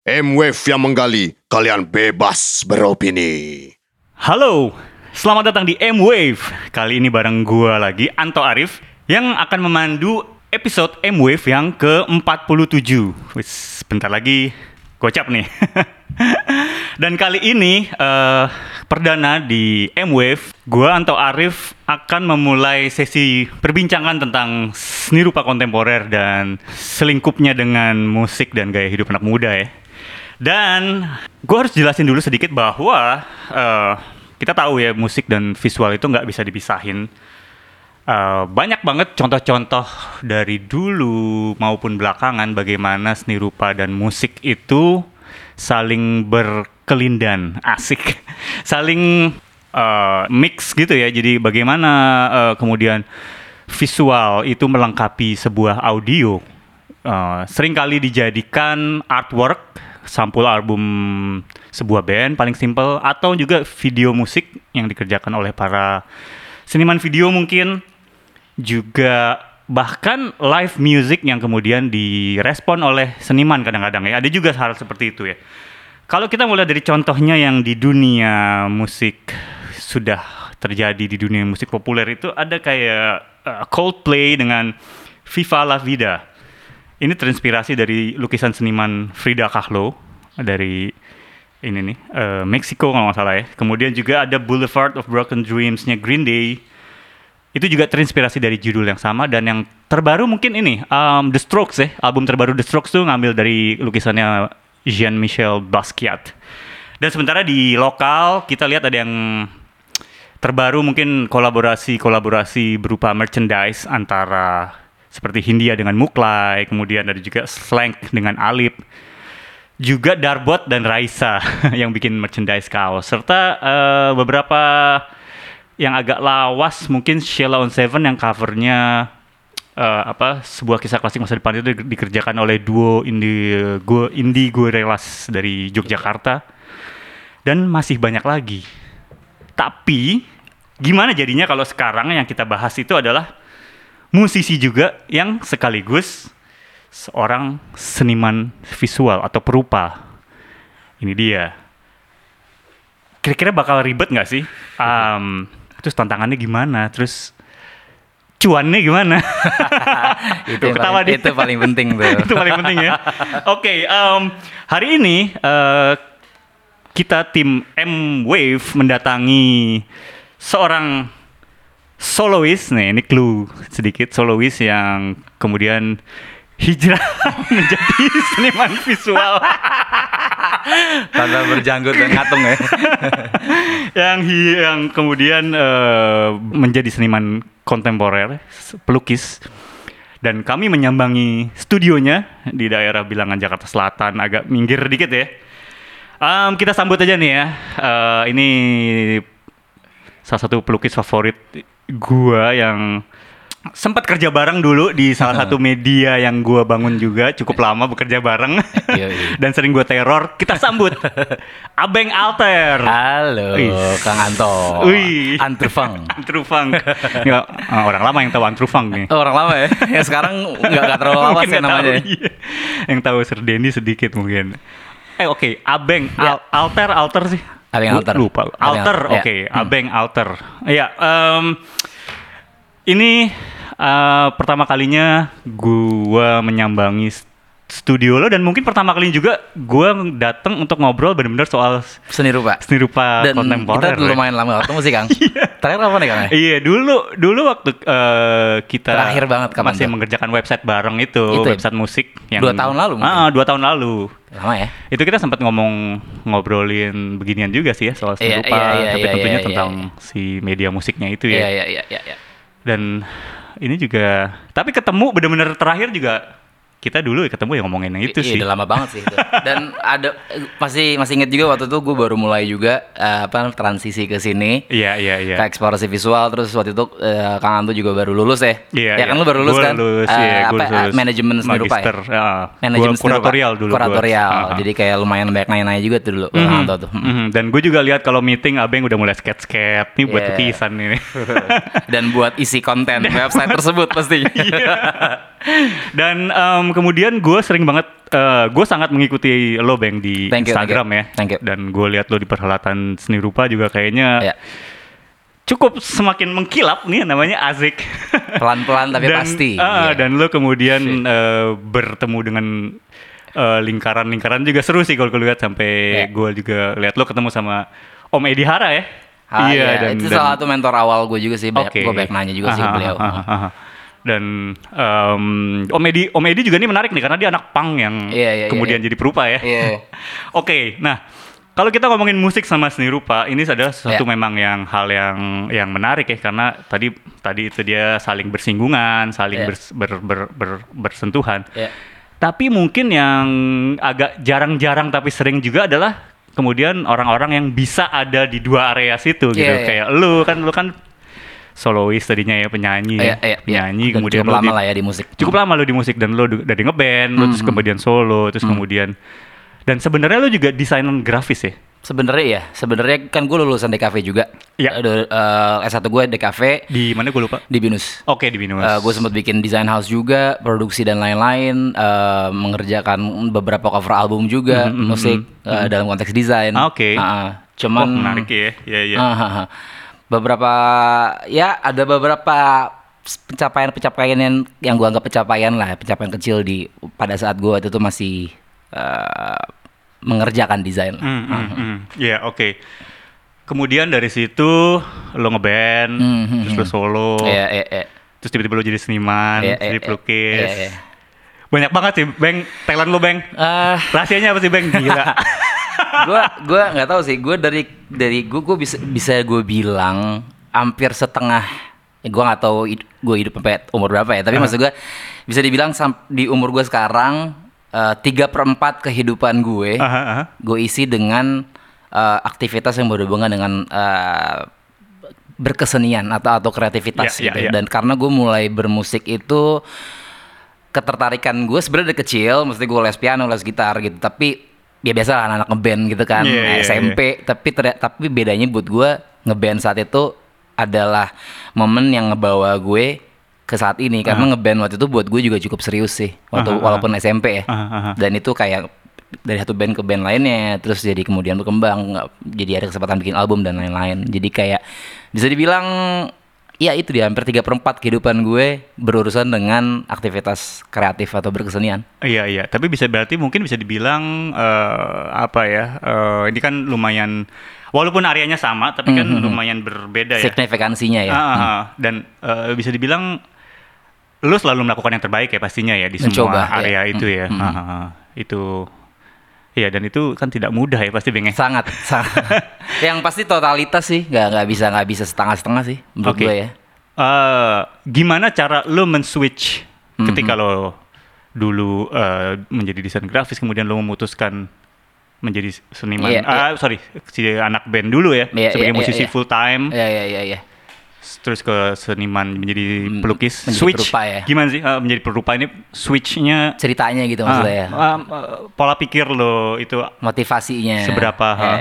M-Wave yang menggali, kalian bebas beropini. Halo, selamat datang di M-Wave. Kali ini bareng gua lagi, Anto Arif, yang akan memandu episode M-Wave yang ke-47. Wis, bentar lagi gocap nih. Dan kali ini eh, perdana di M-Wave, gua Anto Arif akan memulai sesi perbincangan tentang seni rupa kontemporer dan selingkupnya dengan musik dan gaya hidup anak muda ya. Dan gue harus jelasin dulu sedikit bahwa eh, kita tahu ya musik dan visual itu nggak bisa dipisahin. Eh, banyak banget contoh-contoh dari dulu maupun belakangan bagaimana seni rupa dan musik itu saling berkelindan, asik, saling eh, mix gitu ya. Jadi bagaimana eh, kemudian visual itu melengkapi sebuah audio uh, sering kali dijadikan artwork sampul album sebuah band paling simple atau juga video musik yang dikerjakan oleh para seniman video mungkin. Juga bahkan live music yang kemudian direspon oleh seniman kadang-kadang ya. Ada juga hal seperti itu ya. Kalau kita mulai dari contohnya yang di dunia musik sudah terjadi di dunia musik populer itu ada kayak uh, Coldplay dengan Viva La Vida ini terinspirasi dari lukisan seniman Frida Kahlo dari ini nih eh, Meksiko kalau nggak salah ya. Kemudian juga ada Boulevard of Broken Dreams-nya Green Day. Itu juga terinspirasi dari judul yang sama dan yang terbaru mungkin ini um, The Strokes ya. Album terbaru The Strokes tuh ngambil dari lukisannya Jean-Michel Basquiat. Dan sementara di lokal kita lihat ada yang terbaru mungkin kolaborasi-kolaborasi berupa merchandise antara seperti Hindia dengan Muklai, kemudian ada juga Slank dengan Alip, juga Darbot dan Raisa yang bikin merchandise kaos, serta eh, beberapa yang agak lawas mungkin Sheila on Seven yang covernya eh, apa sebuah kisah klasik masa depan itu di- dikerjakan oleh duo indie go indie gorillas dari Yogyakarta dan masih banyak lagi. Tapi gimana jadinya kalau sekarang yang kita bahas itu adalah musisi juga yang sekaligus seorang seniman visual atau perupa. Ini dia. Kira-kira bakal ribet nggak sih? Um, terus tantangannya gimana? Terus cuannya gimana? itu ketawa paling, dia. itu paling penting tuh. itu paling penting ya. Oke, em, hari ini eh, kita tim M Wave mendatangi seorang solois nih, ini clue sedikit solois yang kemudian hijrah menjadi seniman visual Tanpa berjanggut dan ngatung ya. yang hi- yang kemudian eh, menjadi seniman kontemporer, pelukis. Dan kami menyambangi studionya di daerah Bilangan Jakarta Selatan, agak minggir dikit ya. Em, kita sambut aja nih ya. Eh, ini salah satu pelukis favorit gua yang sempat kerja bareng dulu di salah satu media yang gua bangun juga cukup lama bekerja bareng Yoi. dan sering gua teror. Kita sambut Abeng Alter. Halo, Wih. Kang Anto. Wih. Antrufang. Antrufang. Nggak, eh, orang lama yang tahu Antrufang nih. Oh, orang lama ya. Ya sekarang nggak nggak terlalu lama Mungkin sih tahu, namanya. iya. Yang tahu Sir Denny sedikit mungkin. Eh oke, Abeng, Ya. Al- Alter, Alter sih. Abeng Alter. Lupa. Abeng Alter, Alter, ya. oke. Abeng Alter. Iya. em, ini eh, pertama kalinya gua menyambangi studio lo dan mungkin pertama kali juga gua datang untuk ngobrol benar-benar soal Seni rupa. seni rupa Dan kontemporer. kita ya. lumayan lama ketemu sih, Kang. Terakhir apa nih, Kang? ya? Iya dulu dulu waktu eh, kita Terakhir banget kapan masih tuh? mengerjakan website bareng itu, Itu ya? website musik yang Dua tahun lalu mungkin? Ah, dua tahun lalu. Lama ya? Itu kita sempat ngomong ngobrolin beginian juga sih ya soal seni Iya, rupa, iya, iya, tapi iya, tentunya iya, tentang iya. si media musiknya itu Iya, ya. iya, iya, iya, iya. Dan ini juga tapi ketemu bener-bener terakhir juga kita dulu ketemu ya ngomongin yang itu Iya, sih. udah lama banget sih itu. Dan ada masih masih inget juga waktu itu gue baru mulai juga eh, apa transisi ke sini. Iya iya iya. ke eksplorasi visual terus waktu itu eh, Kang Anto juga baru lulus ya. Iya, ya kan iya. lu baru lulus Gua kan? lulus, Eh, iya, gua apa lulus. manajemen seni rupa ya? ya. Manajemen kuratorial dulu gua. Kuratorial. Ah, ah. Jadi kayak lumayan banyak nanya-nanya juga tuh dulu Kang Mhm, Anto tuh. mhm. Dan gue juga lihat kalau meeting Abeng udah mulai skate-skate nih buat Yeah. lukisan ini. Dan buat isi konten website tersebut pasti. Iya. Dan em, kemudian gue sering banget, gue sangat mengikuti lo Bang di Thank you, Instagram thank you. ya. Thank you. Dan gue lihat lo di perhelatan seni rupa juga kayaknya Ya. cukup semakin mengkilap nih namanya Azik. Pelan-pelan tapi dan, pasti. ah, Iya. Dan lo kemudian eh, bertemu dengan eh, lingkaran-lingkaran juga seru sih kalau gue lihat sampai Ya. gue juga lihat lo ketemu sama Om Edi Hara ya. Ah, iya, itu salah satu mentor awal gue juga sih. Oke. Gue banyak nanya juga sih ke Aha, beliau. aha, aha. Dan em, Om Edi, Om Edi juga nih menarik nih karena dia anak pang yang Iya, iya, iya, kemudian iya. jadi perupa ya. Iya. Oke, nah kalau kita ngomongin musik sama seni rupa, ini adalah sesuatu Ya. memang yang hal yang yang menarik ya karena tadi tadi itu dia saling bersinggungan, saling Ya. bers- ber- ber- ber- bersentuhan. Iya. Tapi mungkin yang agak jarang-jarang tapi sering juga adalah kemudian orang-orang yang bisa ada di dua area situ gitu. Iya, iya. Kayak lu kan lu kan solois tadinya ya penyanyi, Iya, ya. iya, iya. penyanyi Dan kemudian cukup lama di- lah ya di musik. cukup lama lo di musik dan lo dari ngeband, lo Hmm, terus kemudian solo, terus kemudian dan sebenarnya lo juga desainan grafis ya. Sebenarnya ya, sebenarnya kan gue lulusan DKV juga. Iya. Ada eh, S1 gue DKV Di mana gue lupa? di Binus. Oke di Binus. gue sempat bikin design house juga, produksi dan lain-lain, eh, mengerjakan beberapa cover album juga, musik eh, dalam konteks desain. Ah, oke. Ah. Wah, cuman menarik ya. Iya iya. Ah, ah, ah. Beberapa ya ada beberapa pencapaian-pencapaian yang yang gue anggap pencapaian lah, pencapaian kecil di pada saat gue itu tuh masih eh, mengerjakan desain. lah. Hmm, hmm, hmm. Iya oke. Kemudian dari situ lo ngeband, Hmm, hmm, terus lo solo, Iya, iya, iya. terus tiba-tiba lo jadi seniman, Iya, jadi iya, pelukis. iya, iya. Banyak banget sih, Bang. Talent lo, Bang. Ah, Rahasianya apa sih, Bang? Gila. gue gua nggak tahu sih. Gue dari dari gue gue bisa bisa gue bilang hampir setengah ya gue nggak tahu gue hidup sampai umur berapa ya. Tapi maksud gue bisa dibilang di umur gue sekarang eh, tiga perempat kehidupan gue gue isi dengan eh, aktivitas yang berhubungan dengan eh, berkesenian atau atau kreativitas Ya, ya, gitu. ya. dan karena gue mulai bermusik itu ketertarikan gue sebenarnya dari kecil mesti gue les piano les gitar gitu. Tapi ya biasa lah anak-anak ngeband gitu kan Iya, iya, SMP tapi ter- tapi bedanya buat gue ngeband saat itu adalah momen yang ngebawa gue ke saat ini. Karena ngeband waktu itu buat gue juga cukup serius sih waktu Aha, aha. walaupun SMP ya. Aha, aha. dan itu kayak dari satu band ke band lainnya terus jadi kemudian berkembang nggak- jadi ada kesempatan bikin album dan lain-lain. Jadi kayak bisa dibilang ya itu dia hampir tiga perempat kehidupan gue berurusan dengan aktivitas kreatif atau berkesenian Iya iya, tapi bisa berarti mungkin bisa dibilang eh, apa ya? eh, ini kan lumayan walaupun areanya sama, tapi kan lumayan berbeda ya. signifikansinya ya Ah, ah, ah. dan eh, bisa dibilang lu selalu melakukan yang terbaik ya pastinya ya di Mencoba, semua area ya. itu ya. Ah, ah, ah. Itu Iya dan itu kan tidak mudah ya pasti Beng ya. sangat sangat yang pasti totalitas sih nggak nggak bisa nggak bisa setengah-setengah sih menurut Oke. gue ya Eh, gimana cara lu men-switch Mm-hmm. ketika lo dulu eh, menjadi desain grafis kemudian lo memutuskan menjadi seniman Iya, ah sorry si anak band dulu ya Iya, sebagai iya, musisi iya, iya. full time ya ya ya ya terus ke seniman menjadi Hmm, pelukis. menjadi switch. perupa ya. gimana sih? Eh, menjadi perupa ini switchnya? Ceritanya gitu ah, maksudnya ya? ah, ah, pola pikir lo itu motivasinya. Seberapa, ya.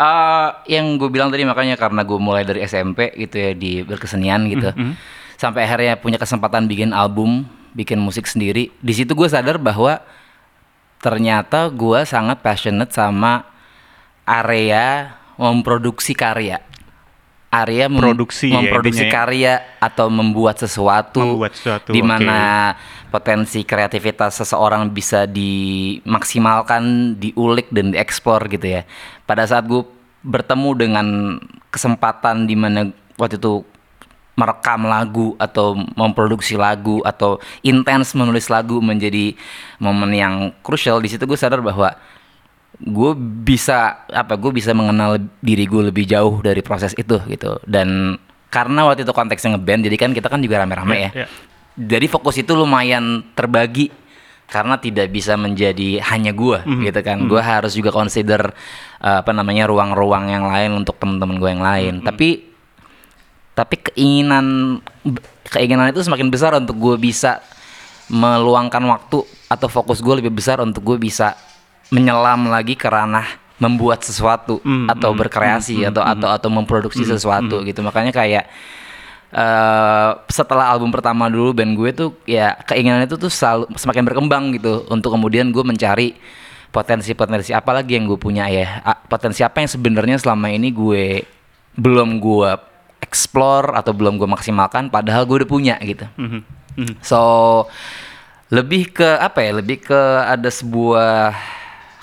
Eh, yang gue bilang tadi makanya karena gue mulai dari SMP gitu ya di berkesenian gitu. Mm-hmm. sampai akhirnya punya kesempatan bikin album bikin musik sendiri. Di situ gue sadar bahwa ternyata gue sangat passionate sama area memproduksi karya area mem- Produksi ya, memproduksi ya. karya atau membuat sesuatu Membuat sesuatu, di mana potensi kreativitas seseorang bisa dimaksimalkan, diulik dan dieksplor gitu ya. Pada saat gue bertemu dengan kesempatan di mana waktu itu merekam lagu atau memproduksi lagu atau intens menulis lagu menjadi momen yang krusial di situ gue sadar bahwa gue bisa apa gue bisa mengenal diri gue lebih jauh dari proses itu gitu. Dan karena waktu itu konteksnya ngeband jadi kan kita kan juga rame-rame ya, Ya, ya. jadi fokus itu lumayan terbagi karena tidak bisa menjadi hanya gue gitu kan. Gue harus juga consider uh, apa namanya ruang-ruang yang lain untuk teman-teman gue yang lain. Tapi tapi keinginan keinginan itu semakin besar untuk gue bisa meluangkan waktu atau fokus gue lebih besar untuk gue bisa menyelam lagi ke ranah membuat sesuatu Mm, atau mm, berkreasi atau atau atau memproduksi sesuatu gitu. Makanya kayak eh, setelah album pertama dulu band gue tuh ya keinginan itu tuh selalu semakin berkembang gitu. Untuk kemudian gue mencari potensi-potensi apa lagi yang gue punya ya. Potensi apa yang sebenarnya selama ini gue belum gue explore atau belum gue maksimalkan padahal gue udah punya gitu. Mhm, mhm. So lebih ke apa ya? Lebih ke ada sebuah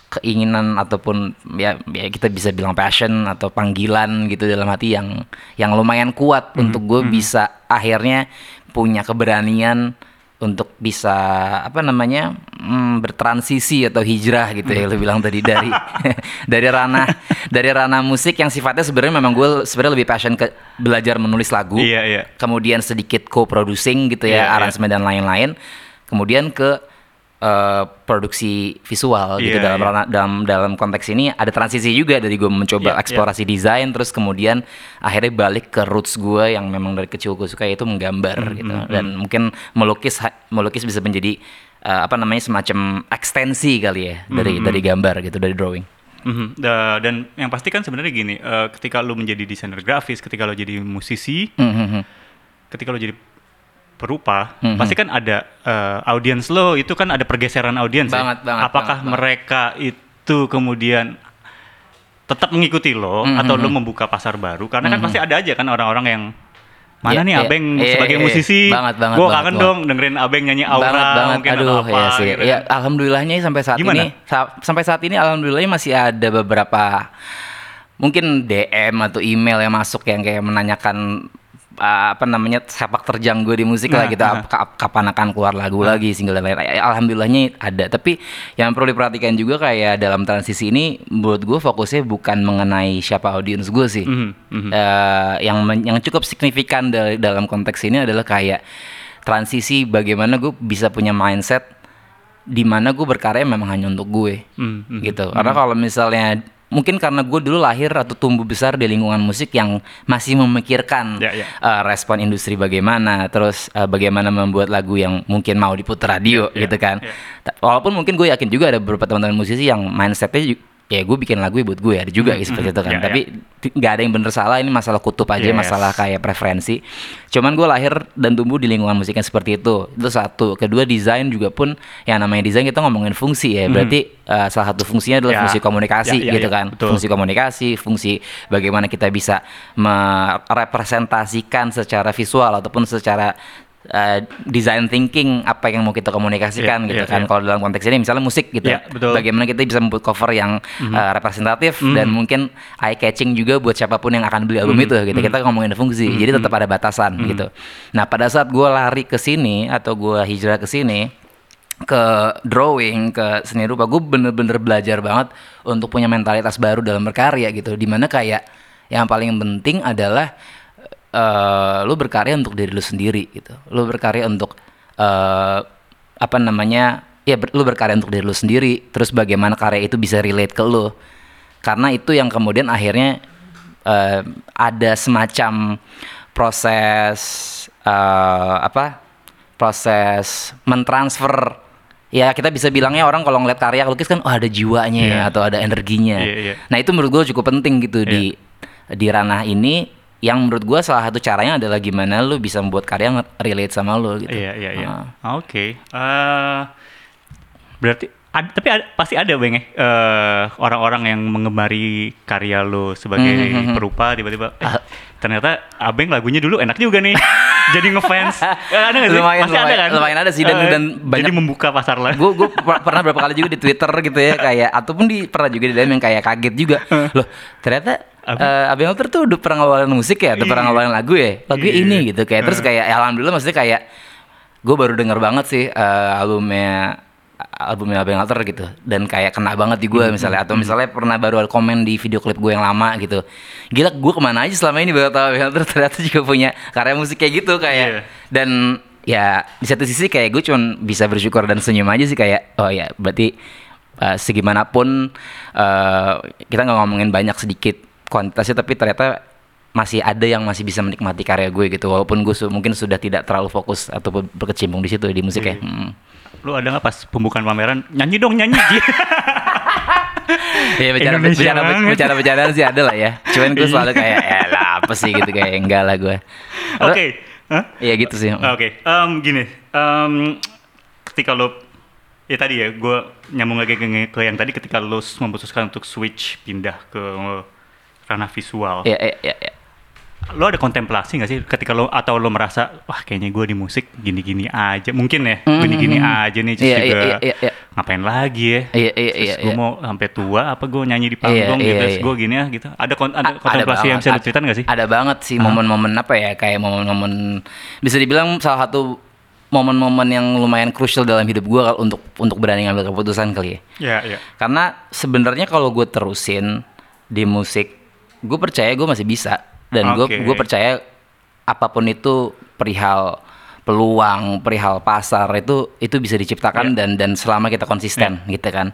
keinginan ataupun ya, ya kita bisa bilang passion atau panggilan gitu dalam hati yang yang lumayan kuat untuk gue bisa akhirnya punya keberanian untuk bisa apa namanya mm, bertransisi atau hijrah gitu ya lo bilang tadi dari dari ranah dari ranah musik yang sifatnya sebenarnya memang gue sebenarnya lebih passion ke belajar menulis lagu Iya, iya. kemudian sedikit co-producing gitu ya, iya. aransemen dan lain-lain. Kemudian ke eh, produksi visual gitu Iya, dalam ranah- dalam dalam konteks ini ada transisi juga dari gue mencoba Iya, eksplorasi desain terus kemudian akhirnya balik ke roots gue yang memang dari kecil gue suka yaitu menggambar Hmm, gitu dan mungkin melukis melukis bisa menjadi eh, apa namanya semacam ekstensi kali ya Hmm, dari dari gambar gitu dari drawing. Mhm. Da- dan yang pasti kan sebenarnya gini, eh, ketika lu menjadi desainer grafis, ketika lu jadi musisi, Mhm. ketika lu jadi perupa, Mhm. pasti kan ada eh, audiens lo itu kan ada pergeseran audiens ya. Banget, banget, Apakah banget, banget. mereka itu kemudian tetap mengikuti lo Mhm, atau lo mhm. membuka pasar baru? Karena kan pasti ada aja kan orang-orang yang mana Iya, nih iya. Abeng Iya, sebagai iya, iya. musisi, Banget, banget, gue banget, kangen banget. dong dengerin Abeng nyanyi aura banget banget mungkin aduh atau apa ya sih gitu ya alhamdulillahnya sampai saat Gimana? ini sa- sampai saat ini alhamdulillahnya masih ada beberapa mungkin DM atau email yang masuk yang kayak menanyakan uh, apa namanya sepak terjang gue di musik Nah, lah gitu. nah. ap- ka- kapan akan keluar lagu lagi single dan lain-lain Ya, alhamdulillahnya ada. Tapi yang perlu diperhatikan juga kayak dalam transisi ini menurut gue fokusnya bukan mengenai siapa audiens gue sih. Mhm, mhm. Eh, yang yang cukup signifikan dal- dalam konteks ini adalah kayak transisi bagaimana gue bisa punya mindset di mana gue berkarya memang hanya untuk gue. Mhm, mhm. gitu. Karena kalau misalnya mungkin karena gue dulu lahir atau tumbuh besar di lingkungan musik yang masih memikirkan Ya, ya. eh, respon industri bagaimana terus eh, bagaimana membuat lagu yang mungkin mau diputar radio Ya, ya, gitu kan walaupun mungkin gue yakin juga ada beberapa teman-teman musisi yang mindsetnya ya gue bikin lagu ya buat gue ada juga gitu, seperti itu kan. Ya, tapi nggak ada yang bener salah ini masalah kutub aja Yes. masalah kayak preferensi. Cuman gue lahir dan tumbuh di lingkungan musik yang seperti itu. Itu satu. Kedua desain juga pun yang namanya desain kita ngomongin fungsi ya. Berarti eh, salah satu fungsinya adalah Ya. fungsi komunikasi Ya, ya, gitu ya, kan. Betul. fungsi komunikasi fungsi bagaimana kita bisa merepresentasikan secara visual ataupun secara uh, design thinking apa yang mau kita komunikasikan Iya, gitu iya, kan iya. kalau dalam konteks ini misalnya musik gitu. Iya, betul. bagaimana kita bisa membuat cover yang Mhm. uh, representatif dan mungkin eye catching juga buat siapa pun yang akan beli album Mhm, itu gitu. Kita ngomongin fungsi jadi tetap ada batasan gitu. Nah pada saat gue lari ke sini atau gue hijrah ke sini ke drawing ke seni rupa gue bener-bener belajar banget untuk punya mentalitas baru dalam berkarya gitu. Di mana kayak yang paling penting adalah eh lu berkarya untuk diri lu sendiri gitu. Lu berkarya untuk eh apa namanya ya ber- lu berkarya untuk diri lu sendiri. Terus bagaimana karya itu bisa relate ke lu. Karena itu yang kemudian akhirnya eh, ada semacam proses eh, apa proses mentransfer. Ya kita bisa bilangnya orang kalau ngeliat karya lukis kan oh ada jiwanya ya, Iya. atau ada energinya. Iya, iya. nah itu menurut gue cukup penting gitu di di ranah ini yang menurut gue salah satu caranya adalah gimana lu bisa membuat karya yang relate sama lu gitu Iya iya iya. Ah. Oke. Eh, berarti ad- tapi ada- pasti ada bang ya eh, orang-orang yang mengemari karya lo sebagai Mhm, mhm. perupa tiba-tiba eh, Ah. ternyata abeng lagunya dulu enak juga nih. jadi ngefans. Eh, ada nggak sih? Lumayan, Pasti ada lumayan- kan? lumayan ada sih, dan- Eh, dan jadi banyak- membuka pasar lah. gue gue pernah berapa kali juga di Twitter gitu ya kayak ataupun di pernah juga di DM yang kayak kaget juga loh ternyata Apa? eh Abang Alter tuh udah pernah ngawalin musik ya, udah pernah Iya. ngawalin lagu ya, lagu Iya. ini gitu kayak terus kayak ya alhamdulillah maksudnya kayak gue baru denger banget sih eh, albumnya albumnya Abang Alter gitu dan kayak kena banget di gue Hmm, misalnya atau misalnya pernah baru ada komen di video klip gue yang lama gitu gila gue ke mana aja selama ini baru tahu Abang Alter ternyata juga punya karya musik kayak gitu kayak Iya. dan ya di satu sisi kayak gue cuman bisa bersyukur dan senyum aja sih kayak oh ya berarti uh, segimanapun uh, kita nggak ngomongin banyak sedikit kuantitasnya tapi ternyata masih ada yang masih bisa menikmati karya gue gitu walaupun gue su- mungkin sudah tidak terlalu fokus atau ber- berkecimpung di situ di musik ya Iya. Hmm. Lu ada nggak pas pembukaan pameran nyanyi dong nyanyi. Ya Indonesia bercanda banget. bercanda bercandaan sih ada lah ya. Cuman gue Iya. selalu kayak ya lah apa sih gitu kayak enggak lah gue. Oke. Hah? Iya gitu sih. Oke, em, gini, em, ketika lo, ya tadi ya, gue nyambung lagi ke, ke yang tadi ketika lo memutuskan untuk switch pindah ke ranah visual, Iya iya iya. iya. lo ada kontemplasi nggak sih ketika lo atau lo merasa wah kayaknya gue di musik gini-gini aja, mungkin ya Mm, gini-gini aja nih, terus Iya, juga iya, iya, iya, ngapain lagi ya? Iya, iya, Terus iya, gue mau sampai tua apa gue nyanyi di panggung Iya, gitu, terus iya. gue gini ya gitu. Ada, kon- ada A- kontemplasi yang banget, bisa lo ad- ceritain nggak sih? Ada banget sih momen-momen apa ya kayak momen-momen bisa dibilang salah satu momen-momen yang lumayan krusial dalam hidup gue untuk untuk berani ngambil keputusan kali ya. Iya, iya. Karena sebenarnya kalau gue terusin di musik, gue percaya gue masih bisa dan gue Oke. gue percaya apa pun itu perihal peluang, perihal pasar itu itu bisa diciptakan dan dan selama kita konsisten gitu kan.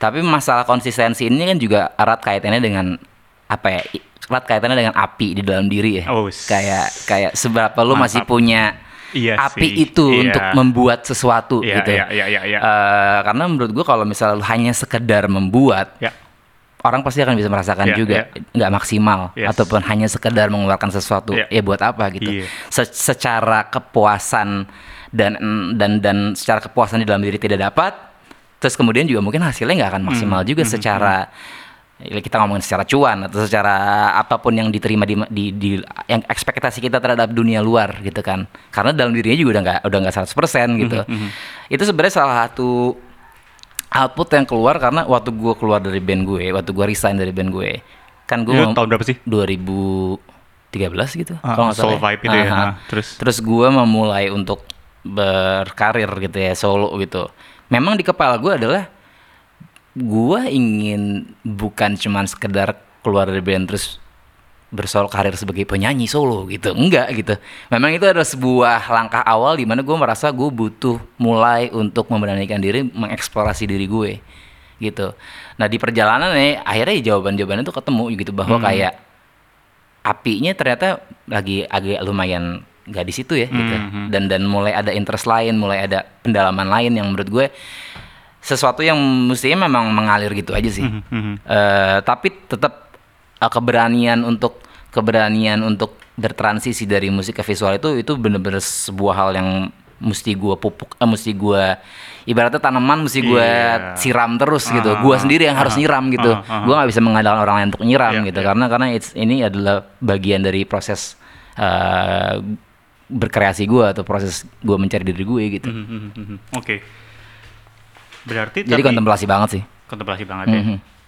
Tapi masalah konsistensi ini kan juga erat kaitannya dengan apa ya? Erat kaitannya dengan api di dalam diri ya. Oh, kayak kayak seberapa lu masih punya Iya api sih, itu iya. untuk membuat sesuatu Iya, gitu. iya, iya, iya, iya. Eh, karena menurut gua kalau misalnya lu hanya sekedar membuat Ya. Orang pasti akan bisa merasakan Iya, juga nggak maksimal Yes. ataupun hanya sekedar mengeluarkan sesuatu. Iya. ya buat apa gitu? Iya. Se- secara kepuasan dan dan dan secara kepuasan di dalam diri tidak dapat terus kemudian juga mungkin hasilnya nggak akan maksimal juga secara ya kita ngomongin secara cuan atau secara apa pun yang diterima di, di, di yang ekspektasi kita terhadap dunia luar gitu kan. Karena dalam dirinya juga udah nggak udah nggak 100% gitu. Itu sebenarnya salah satu output yang keluar karena waktu gue keluar dari band gue, waktu gue resign dari band gue, kan gue tahun berapa sih? 2013 gitu, Ah, kalau nggak Soul salah. Vibe itu ya, Aha. ah, terus? terus gue memulai untuk berkarir gitu ya solo gitu. Memang di kepala gue adalah gue ingin bukan cuman sekedar keluar dari band terus bersolo karir sebagai penyanyi solo gitu. Enggak gitu. Memang itu adalah sebuah langkah awal di mana gue merasa gue butuh mulai untuk memberanikan diri mengeksplorasi diri gue gitu. Nah di perjalanan nih akhirnya ya jawaban-jawaban itu ketemu gitu. Bahwa kayak apinya ternyata lagi agak lumayan nggak di situ ya gitu. Mhm. dan dan mulai ada interest lain mulai ada pendalaman lain yang menurut gue sesuatu yang mestinya memang mengalir gitu aja sih. Mhm, mhm. Eh, tapi tetap eh, keberanian untuk keberanian untuk bertransisi dari musik ke visual itu itu bener-bener sebuah hal yang mesti gua pupuk eh, mesti gua ibaratnya tanaman mesti gua Iya. siram terus gitu Ah, gua sendiri yang harus ah, nyiram gitu ah, ah. gua nggak bisa mengandalkan orang lain untuk nyiram Iya, gitu iya. karena karena it's, ini adalah bagian dari proses eh, berkreasi gua atau proses gua mencari diri gue gitu Mhm, mhm, mhm. Oke. Berarti jadi tapi- kontemplasi banget sih kontemplasi banget ya.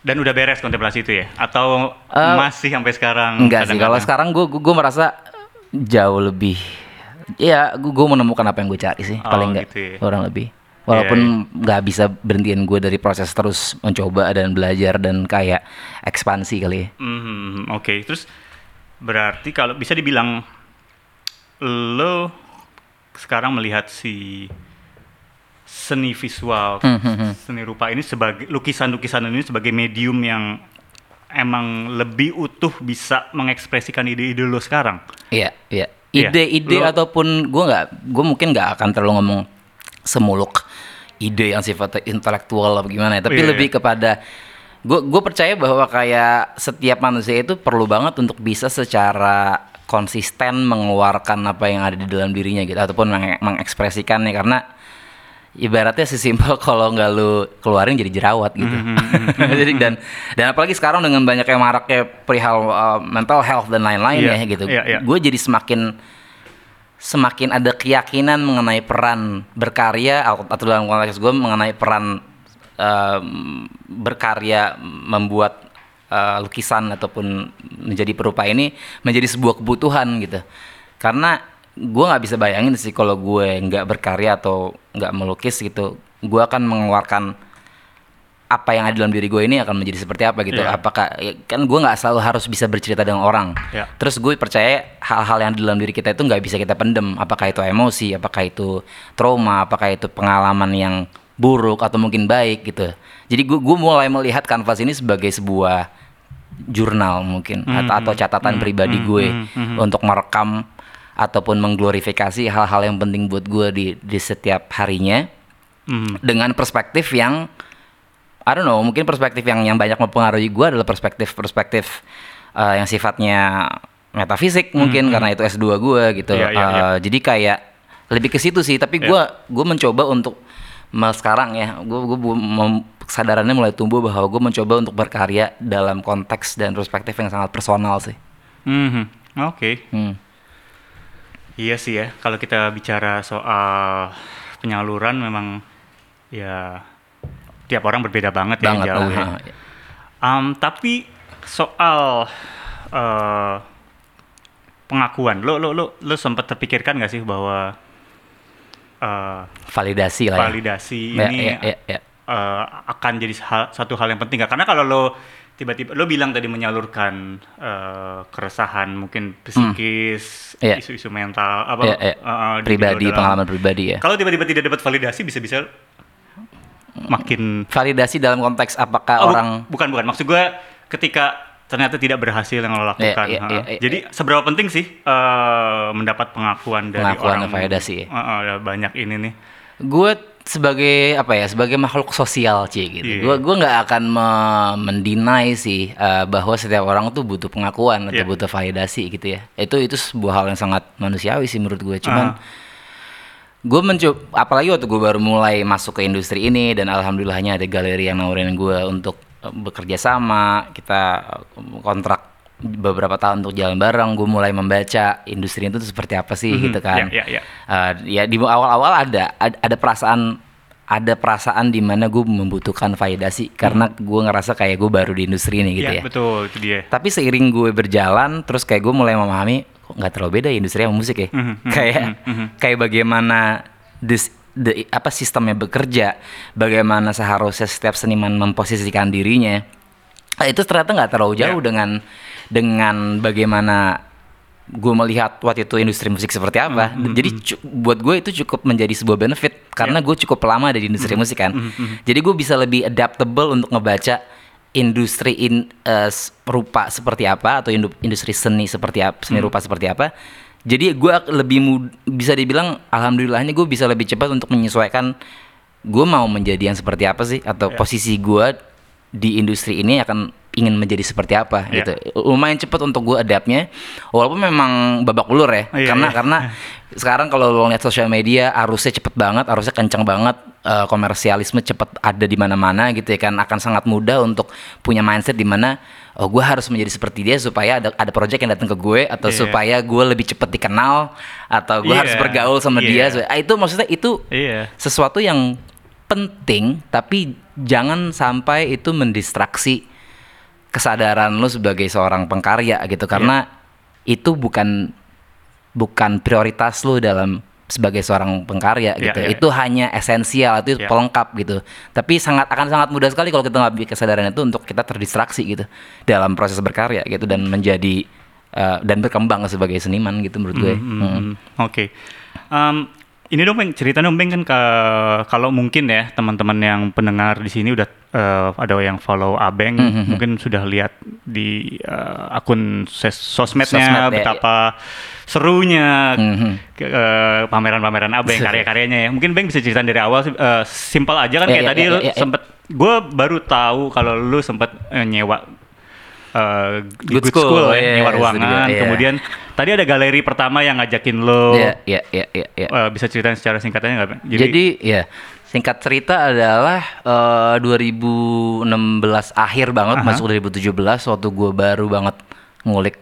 Dan udah beres kontemplasi itu ya? Atau Eh, masih sampai sekarang? Enggak sih, kalau sekarang gue gue merasa jauh lebih ya gue menemukan apa yang gue cari sih Oh, paling enggak gitu ya. orang lebih walaupun Iya, nggak bisa berhentiin gue dari proses terus mencoba dan belajar dan kayak ekspansi kali ya Mhm, Oke, terus berarti kalau bisa dibilang lo sekarang melihat si seni visual, Mhm, seni rupa ini sebagai lukisan-lukisan ini sebagai medium yang emang lebih utuh bisa mengekspresikan ide-ide lo sekarang. iya iya. Iya, ide-ide lu- ataupun gue nggak gue mungkin nggak akan terlalu ngomong semuluk ide yang sifatnya intelektual apa gimana ya tapi Iya, lebih kepada gue gue percaya bahwa kayak setiap manusia itu perlu banget untuk bisa secara konsisten mengeluarkan apa yang ada di dalam dirinya gitu ataupun menge- mengekspresikannya karena ibaratnya sesimpel kalau nggak lu keluarin jadi jerawat gitu. Jadi dan dan apalagi sekarang dengan banyak yang maraknya perihal uh, mental health dan lain-lain Iya, ya gitu iya, iya. gue jadi semakin semakin ada keyakinan mengenai peran berkarya atau dalam konteks gue mengenai peran em, berkarya membuat eh, lukisan ataupun menjadi perupa ini menjadi sebuah kebutuhan gitu. Karena gue nggak bisa bayangin sih kalau gue nggak berkarya atau nggak melukis gitu. Gue akan mengeluarkan apa yang ada dalam diri gue ini akan menjadi seperti apa gitu. Iya. apakah ya, kan gue nggak selalu harus bisa bercerita dengan orang. Iya. terus gue percaya hal-hal yang di dalam diri kita itu nggak bisa kita pendem. Apakah itu emosi apakah itu trauma apakah itu pengalaman yang buruk atau mungkin baik gitu. Jadi gue gue mulai melihat kanvas ini sebagai sebuah jurnal mungkin atau, atau catatan pribadi gue untuk merekam ataupun mengglorifikasi hal-hal yang penting buat gue di di setiap harinya Mhm. dengan perspektif yang I don't know, mungkin perspektif yang yang banyak mempengaruhi gue adalah perspektif-perspektif uh, yang sifatnya metafisik mungkin karena itu S2 gue gitu. Hmm, iya, Uh, iya. Jadi kayak lebih ke situ sih, tapi gue gue mencoba untuk sekarang ya, gue gue kesadarannya mulai tumbuh bahwa gue mencoba untuk berkarya dalam konteks dan perspektif yang sangat personal sih. Mhm. Oke. Hmm. Iya sih ya, kalau kita bicara soal penyaluran memang ya tiap orang berbeda banget ya Banget. jauh ya. Um, tapi soal eh, pengakuan, lo lo lo lo sempat terpikirkan nggak sih bahwa eh, Validasi lah ya. validasi Ya, ini ya, ya, ya. eh, akan jadi hal- satu hal yang penting nggak? Karena kalau lo tiba-tiba lo bilang tadi menyalurkan eh, keresahan mungkin psikis, Iya. isu-isu mental apa Ya, ya. eh, eh, di- pribadi, di dalam- pengalaman pribadi ya. Kalau tiba-tiba tidak dapat validasi bisa-bisa makin Validasi dalam konteks apakah Oh, bu- orang bukan bukan maksud gue ketika ternyata tidak berhasil yang lo lakukan. Iya, iya, ha. iya, iya. Jadi seberapa penting sih eh, mendapat pengakuan dari Pengakuan orang validasi ya? Eh, ada banyak ini nih. gue sebagai apa ya sebagai makhluk sosial cie gitu Iya. gue gue nggak akan me- mendinai sih eh, bahwa setiap orang tuh butuh pengakuan atau Iya. butuh validasi gitu ya itu itu sebuah hal yang sangat manusiawi sih menurut gue cuman Ah. gue mencoba apalagi waktu gue baru mulai masuk ke industri ini dan alhamdulillahnya ada galeri yang nawarin gue untuk eh, bekerja sama kita eh, kontrak beberapa tahun untuk jalan bareng gue mulai membaca industri itu tuh seperti apa sih Mhm, gitu kan ya, ya, ya. Eh, ya di awal-awal ada ad- ada perasaan ada perasaan di mana gue membutuhkan validasi karena gue ngerasa kayak gue baru di industri ini gitu Iya, ya. betul itu dia. Tapi seiring gue berjalan, terus kayak gue mulai memahami kok nggak terlalu beda ya industri sama musik ya. Mhm, mhm, kayak mhm, kayak bagaimana this, the, apa sistemnya bekerja, bagaimana seharusnya setiap seniman memposisikan dirinya. Nah, itu ternyata nggak terlalu jauh Ya. dengan dengan bagaimana gue melihat waktu itu industri musik seperti apa. Hmm, Jadi buat gue itu cukup menjadi sebuah benefit karena Ya. gue cukup lama ada di industri Hmm, musik kan. Jadi gue bisa lebih adaptable untuk ngebaca industri in s- rupa seperti apa atau indu- industri seni seperti apa, seni Hmm. rupa seperti apa. Jadi gue lebih mud- bisa dibilang alhamdulillahnya gue bisa lebih cepat untuk menyesuaikan gue mau menjadi yang seperti apa sih atau Ya. posisi gue di industri ini akan ingin menjadi seperti apa Ya. gitu. Lumayan cepat untuk gue adaptnya walaupun memang babak belur ya. Iya, karena iya. karena sekarang kalau lo lihat sosial media arusnya cepet banget, arusnya kencang banget, eh, komersialisme cepet ada di mana-mana gitu ya kan akan sangat mudah untuk punya mindset di mana oh gue harus menjadi seperti dia supaya ada ada project yang datang ke gue atau Iya. supaya gue lebih cepet dikenal atau gue Iya, harus bergaul sama iya. dia. Ah, itu maksudnya itu Iya. sesuatu yang penting tapi jangan sampai itu mendistraksi kesadaran lu sebagai seorang pengkarya gitu karena itu bukan bukan prioritas lu dalam sebagai seorang pengkarya Iya, gitu iya. itu hanya esensial itu Iya. pelengkap gitu tapi sangat akan sangat mudah sekali kalau kita nggak bikin kesadaran itu untuk kita terdistraksi gitu dalam proses berkarya gitu dan menjadi eh, dan berkembang sebagai seniman gitu menurut gue Hmm. hmm, Oke. Em, ini dong, Bang, cerita dong, kan ke- kalau mungkin ya teman-teman yang pendengar di sini udah eh, ada yang follow Abeng, Hmm, mungkin sudah lihat di eh, akun ses- sosmednya Sosmed, ya, betapa serunya Mhm. ke- eh, pameran-pameran Abeng, karya-karyanya ya. Mungkin Bang bisa ceritain dari awal, eh, simpel aja kan Iya, kayak iya, tadi iya, lu iya, iya. sempet, gue baru tahu kalau lu sempet eh, nyewa di Good Good, School, School, ya, iya, nyewa ruangan, iya. kemudian tadi ada galeri pertama yang ngajakin lo Iya, iya, iya, iya, bisa ceritain secara singkatnya nggak? Bang? Jadi, ya singkat cerita adalah eh, 2016 akhir banget Aha. masuk 2017 waktu gue baru banget ngulik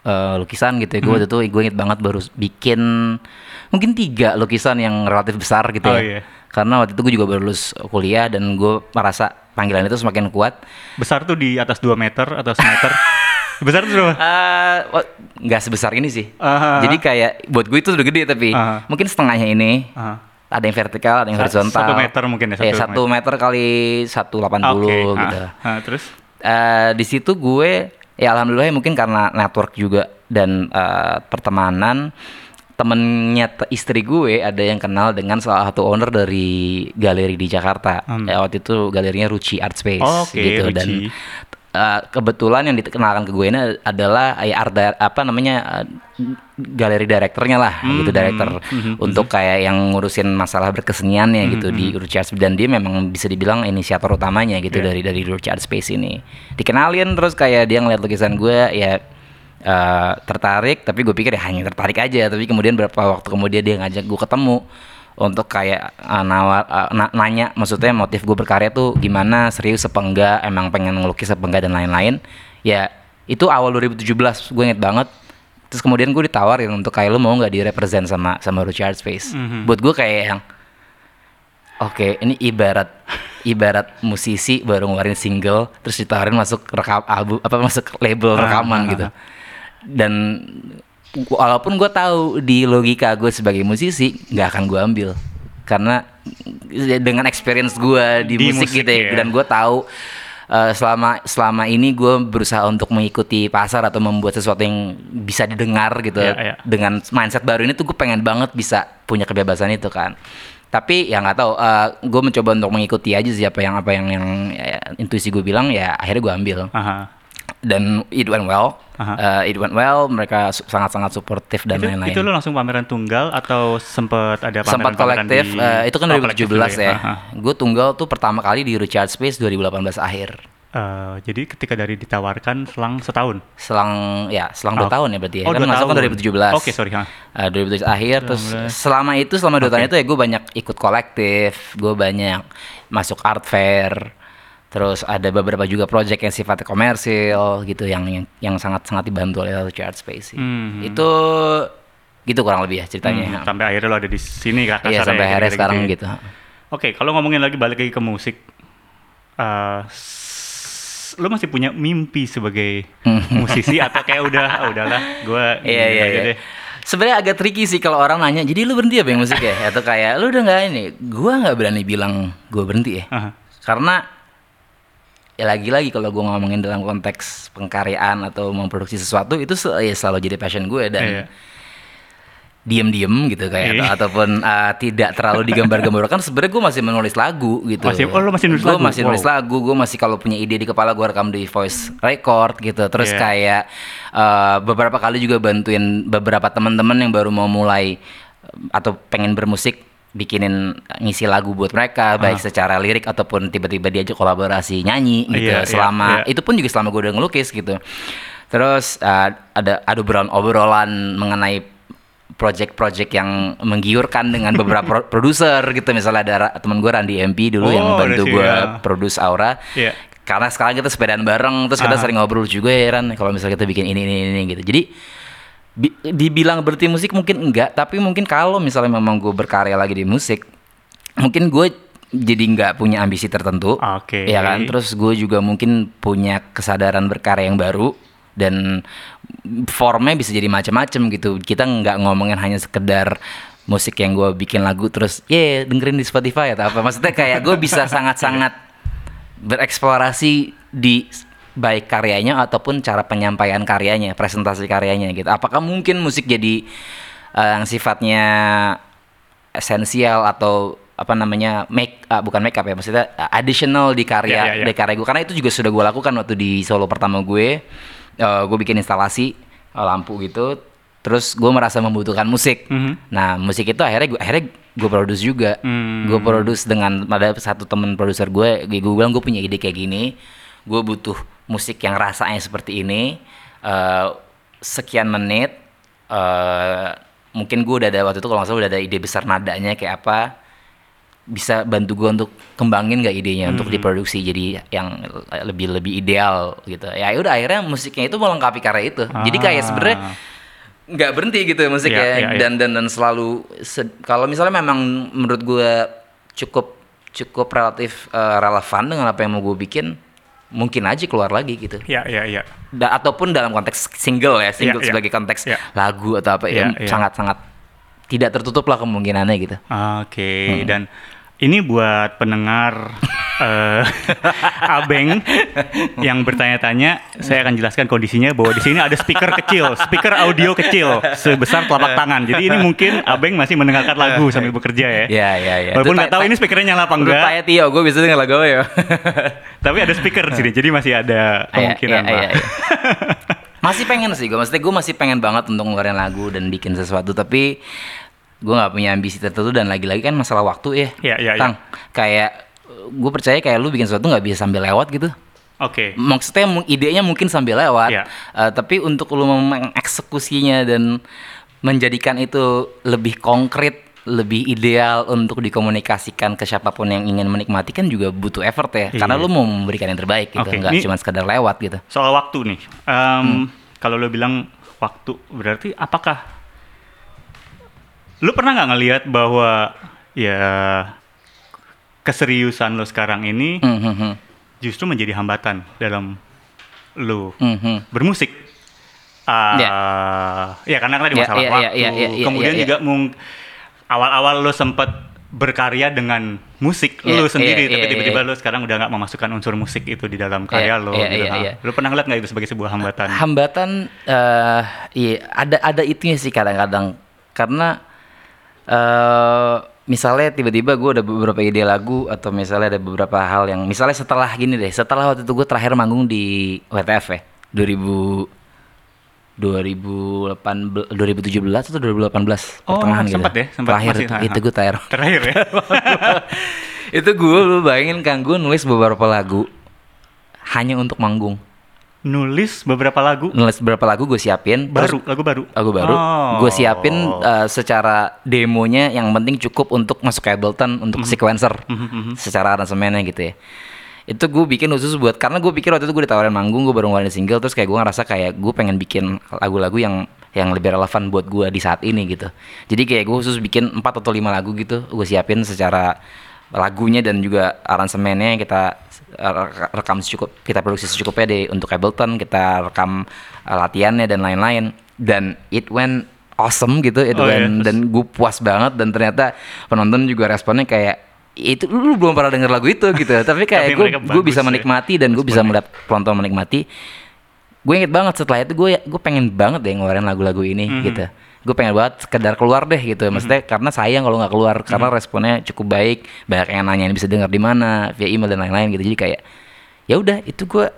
eh, lukisan gitu ya. Gue Hmm. waktu itu gue inget banget baru bikin mungkin tiga lukisan yang relatif besar gitu Oh, ya. iya. Karena waktu itu gue juga baru lulus kuliah dan gue merasa panggilan itu semakin kuat. besar tuh di atas 2 meter atau semeter. besar tuh berapa? Eh, wah, nggak sebesar ini sih. Aha. Jadi kayak buat gue itu udah gede tapi Aha. mungkin setengahnya ini. Aha. Ada yang vertikal, ada yang horizontal. satu meter mungkin ya, Iya, satu satu meter kali 180 Oke. gitu. ah, ah, terus? Eh, di situ gue ya alhamdulillah ya mungkin karena network juga dan eh, pertemanan temennya te- istri gue ada yang kenal dengan salah satu owner dari galeri di Jakarta. Hmm. Ya, waktu itu galerinya Ruci Art Space Oke, gitu dan Eh, kebetulan yang dikenalkan ke gue ini adalah ya art di- apa namanya eh, galeri direkturnya lah gitu director untuk kayak yang ngurusin masalah berkeseniannya gitu di Ruchi Art dan dia memang bisa dibilang inisiator utamanya gitu Iya. dari dari Ruchi Art Space ini. Dikenalin terus kayak dia ngeliat lukisan gue ya eh, tertarik. Tapi gue pikir ya hanya tertarik aja. Tapi kemudian beberapa waktu kemudian dia ngajak gue ketemu untuk kayak uh, nawar uh, na- nanya maksudnya motif gue berkarya tuh gimana serius apa enggak emang pengen ngelukis apa enggak dan lain-lain. Ya itu awal 2017 gue inget banget. Terus kemudian gue ditawarin untuk kayak lu mau nggak direpresent sama sama Ruchi Art Space? Buat gue kayak yang oke ini ibarat ibarat musisi baru ngeluarin single terus ditawarin masuk rekam album apa masuk label rekaman gitu. dan walaupun gue tahu di logika gue sebagai musisi nggak akan gue ambil karena ya dengan experience gue di, Di musik, musik, gitu ya ya. dan gue tahu eh, selama selama ini gue berusaha untuk mengikuti pasar atau membuat sesuatu yang bisa didengar gitu Iya, iya. dengan mindset baru ini tuh gue pengen banget bisa punya kebebasan itu kan tapi ya nggak tahu gue mencoba untuk mengikuti aja sih apa yang apa yang yang ya, intuisi gue bilang ya akhirnya gue ambil Aha. Dan it went well Aha. Eh, it went well mereka sangat-sangat suportif dan itu, lain-lain itu lo langsung pameran tunggal atau sempet ada pameran sempat kolektif eh, itu kan Oh, 2017 kolektif dulu ya, Aha. gue tunggal tuh pertama kali di Richard Space 2018 akhir Eh, jadi ketika dari ditawarkan selang setahun selang ya selang dua Oh. tahun ya berarti ya Oh, kan dua masuk kan tahun. 2017 Oke, sorry, ha. Eh, 2017 akhir terus selama itu selama dua tahun itu ya gue banyak ikut kolektif gue banyak masuk art fair terus ada beberapa juga project yang sifatnya komersil gitu yang yang, yang sangat sangat dibantu oleh Richard Space sih. Mhm. itu gitu kurang lebih ya ceritanya Hmm, sampai akhirnya lo ada di sini kak iya sampai ya, akhirnya kira-kira sekarang ya. gitu Oke, kalau ngomongin lagi balik lagi ke musik, s- lo masih punya mimpi sebagai musisi atau kayak udah, ah, udahlah, gue Iya iya iya. Sebenarnya agak tricky sih kalau orang nanya, jadi lu berhenti apa yang musik ya? Atau kayak lu udah nggak ini? Gua nggak berani bilang gua berhenti ya. Aha. Karena ya lagi-lagi kalau gua ngomongin dalam konteks pengkaryaan atau memproduksi sesuatu itu se- ya selalu jadi passion gue dan Iya. diem-diem gitu kayak Iya. atau, ataupun uh, tidak terlalu digambar-gambarkan sebenarnya gue masih menulis lagu gitu Masih- oh, lu masih nulis Gua lagu? masih nulis Wow. lagu gue masih kalau punya ide di kepala gue rekam di voice record gitu terus Iya. kayak uh, beberapa kali juga bantuin beberapa teman-teman yang baru mau mulai atau pengen bermusik bikinin ngisi lagu buat mereka baik secara lirik ataupun tiba-tiba diajak kolaborasi nyanyi gitu Iya, iya, selama iya. itu pun juga selama gue udah ngelukis gitu terus uh, ada ada obrolan obrolan mengenai project-project yang menggiurkan dengan beberapa pro- produser gitu misalnya ada temen gue Randy MP dulu yang Oh, bantu ada sih, gue ya. produce Aura Iya. karena sekarang kita sepedaan bareng terus kita Ah. sering ngobrol juga ya Ran kalau misalnya kita bikin ini ini ini gitu jadi bi- dibilang berhenti musik mungkin enggak tapi mungkin kalau misalnya memang gue berkarya lagi di musik mungkin gue jadi nggak punya ambisi tertentu. Oke. ya kan? Terus gue juga mungkin punya kesadaran berkarya yang baru dan formnya bisa jadi macam-macam gitu. Kita nggak ngomongin hanya sekedar musik yang gue bikin lagu terus ye dengerin di Spotify atau apa. Maksudnya kayak gue bisa sangat-sangat bereksplorasi di baik karyanya ataupun cara penyampaian karyanya presentasi karyanya gitu. Apakah mungkin musik jadi eh, yang sifatnya esensial atau apa namanya make ah, bukan make up ya maksudnya additional di karya Ya, ya, ya. di karya gue karena itu juga sudah gue lakukan waktu di solo pertama gue. Eh, gue bikin instalasi eh, lampu gitu. Terus gue merasa membutuhkan musik. Mhm. nah musik itu akhirnya gue akhirnya gue produce juga. Hmm. gue produce dengan ada satu temen produser gue gue bilang gue punya ide kayak gini. Gue butuh musik yang rasanya seperti ini eh, sekian menit eh, mungkin gue udah ada waktu itu kalau nggak salah udah ada ide besar nadanya kayak apa bisa bantu gue untuk kembangin gak idenya untuk diproduksi jadi yang lebih lebih ideal gitu ya udah akhirnya musiknya itu melengkapi karya itu jadi kayak Ah. sebenarnya nggak berhenti gitu musiknya Iya, iya, iya. dan dan dan selalu se- kalau misalnya memang menurut gue cukup cukup relatif eh, relevan dengan apa yang mau gue bikin mungkin aja keluar lagi gitu Ya, ya, ya. Da- ataupun dalam konteks single ya single Iya, iya. sebagai konteks Iya. lagu atau apa Iya, ya iya. sangat sangat tidak tertutup lah kemungkinannya gitu Oke, dan Ini buat pendengar eh, Abeng yang bertanya-tanya, saya akan jelaskan kondisinya bahwa di sini ada speaker kecil, speaker audio kecil sebesar telapak tangan. Jadi ini mungkin Abeng masih mendengarkan lagu sambil bekerja ya. Ya, ya, ya. Walaupun nggak ta- tahu ta- ini speakernya nyala apa enggak, Taya Tio, gue bisa denger lagu ya. tapi ada speaker di sini, jadi masih ada kemungkinan Iya, lah. iya, iya. masih pengen sih gue, maksudnya gue masih pengen banget untuk ngeluarin lagu dan bikin sesuatu, tapi gue nggak punya ambisi tertentu dan lagi-lagi kan masalah waktu ya. Iya, iya, iya. Tang, kayak gue percaya kayak lu bikin sesuatu nggak bisa sambil lewat gitu. Oke. Maksudnya mu- idenya mungkin sambil lewat, Iya. eh, tapi untuk lu mengeksekusinya dan menjadikan itu lebih konkret, lebih ideal untuk dikomunikasikan ke siapa pun yang ingin menikmati kan juga butuh effort ya. Karena Iya. lu mau memberikan yang terbaik gitu, Oke, nggak cuma sekedar lewat gitu. Soal waktu nih, Em, kalau lo bilang waktu, berarti apakah lu pernah nggak ngelihat bahwa ya keseriusan lo sekarang ini Hmm, hmm, justru menjadi hambatan dalam lo Hmm, hmm. bermusik? Ah, Ya. ya karena kan ada Ya, masalah ya, ya, waktu. ya, ya, ya, Kemudian ya, ya. juga mung- awal-awal lo sempat berkarya dengan musik Ya, lo sendiri, ya, tapi ya, tiba-tiba ya. lo sekarang udah nggak memasukkan unsur musik itu di dalam karya Ya, lo. ya, gitu. ya, Nah, ya. Lo pernah ngeliat nggak itu sebagai sebuah hambatan? Hambatan, eh iya ada ada itunya sih kadang-kadang karena eh misalnya tiba-tiba gue ada beberapa ide lagu atau misalnya ada beberapa hal yang misalnya setelah gini deh, setelah waktu itu gue terakhir manggung di WTF ya 2000 2018 2017 atau 2018 Oh, pertengahan gitu. sempet ya, sempet Terakhir masih, itu, itu gue terakhir. Terakhir ya. itu gue lu bayangin kan gue nulis beberapa lagu hanya untuk manggung. Nulis beberapa lagu. Nulis beberapa lagu gue siapin terus baru, lagu baru. lagu baru. Oh. gue siapin uh, secara demonya yang penting cukup untuk masuk ke Ableton untuk sequencer secara aransemennya gitu ya. Itu gue bikin khusus buat karena gue pikir waktu itu gue ditawarin manggung gue baru ngeluarin single terus kayak gue ngerasa kayak gue pengen bikin lagu-lagu yang yang lebih relevan buat gue di saat ini gitu. Jadi kayak gue khusus bikin 4 atau lima lagu gitu gue siapin secara lagunya dan juga aransemennya kita reka- rekam secukup kita produksi secukupnya deh untuk Ableton kita rekam uh, latihannya dan lain-lain. Dan it went awesome gitu it Oh, iya. went dan gue puas banget dan ternyata penonton juga responnya kayak itu lu belum pernah denger lagu itu gitu. Tapi kayak gue gue bisa ya, menikmati dan gue bisa melihat penonton menikmati. Gue inget banget setelah itu gue gue pengen banget deh ngeluarin lagu-lagu ini Mhm. gitu gue pengen banget sekedar keluar deh gitu. Maksudnya karena sayang kalau nggak keluar karena Mhm. responnya cukup baik banyak yang nanyain bisa denger di mana via email dan lain-lain gitu. Jadi kayak ya udah itu gue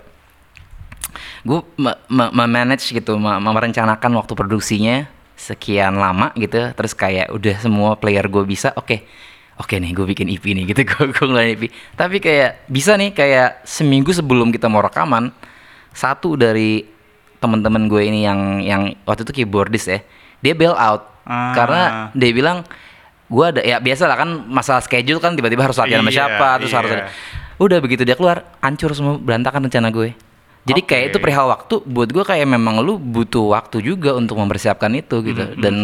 gue me- me- memanage gitu me- merencanakan waktu produksinya sekian lama gitu. Terus kayak udah semua player gue bisa oke oke nih gue bikin EP nih gitu. Gue gue ngeluarin EP tapi kayak bisa nih kayak seminggu sebelum kita mau rekaman satu dari teman-teman gue ini yang yang waktu itu keyboardist ya dia bail out. Ah. karena dia bilang gue ada ya biasa lah kan masalah schedule kan tiba-tiba harus latihan sama Iya, siapa terus harus iya. ada. Udah begitu dia keluar hancur semua berantakan rencana gue. Jadi kayak Oke. itu perihal waktu buat gue kayak memang lu butuh waktu juga untuk mempersiapkan itu gitu. Mm-hmm, dan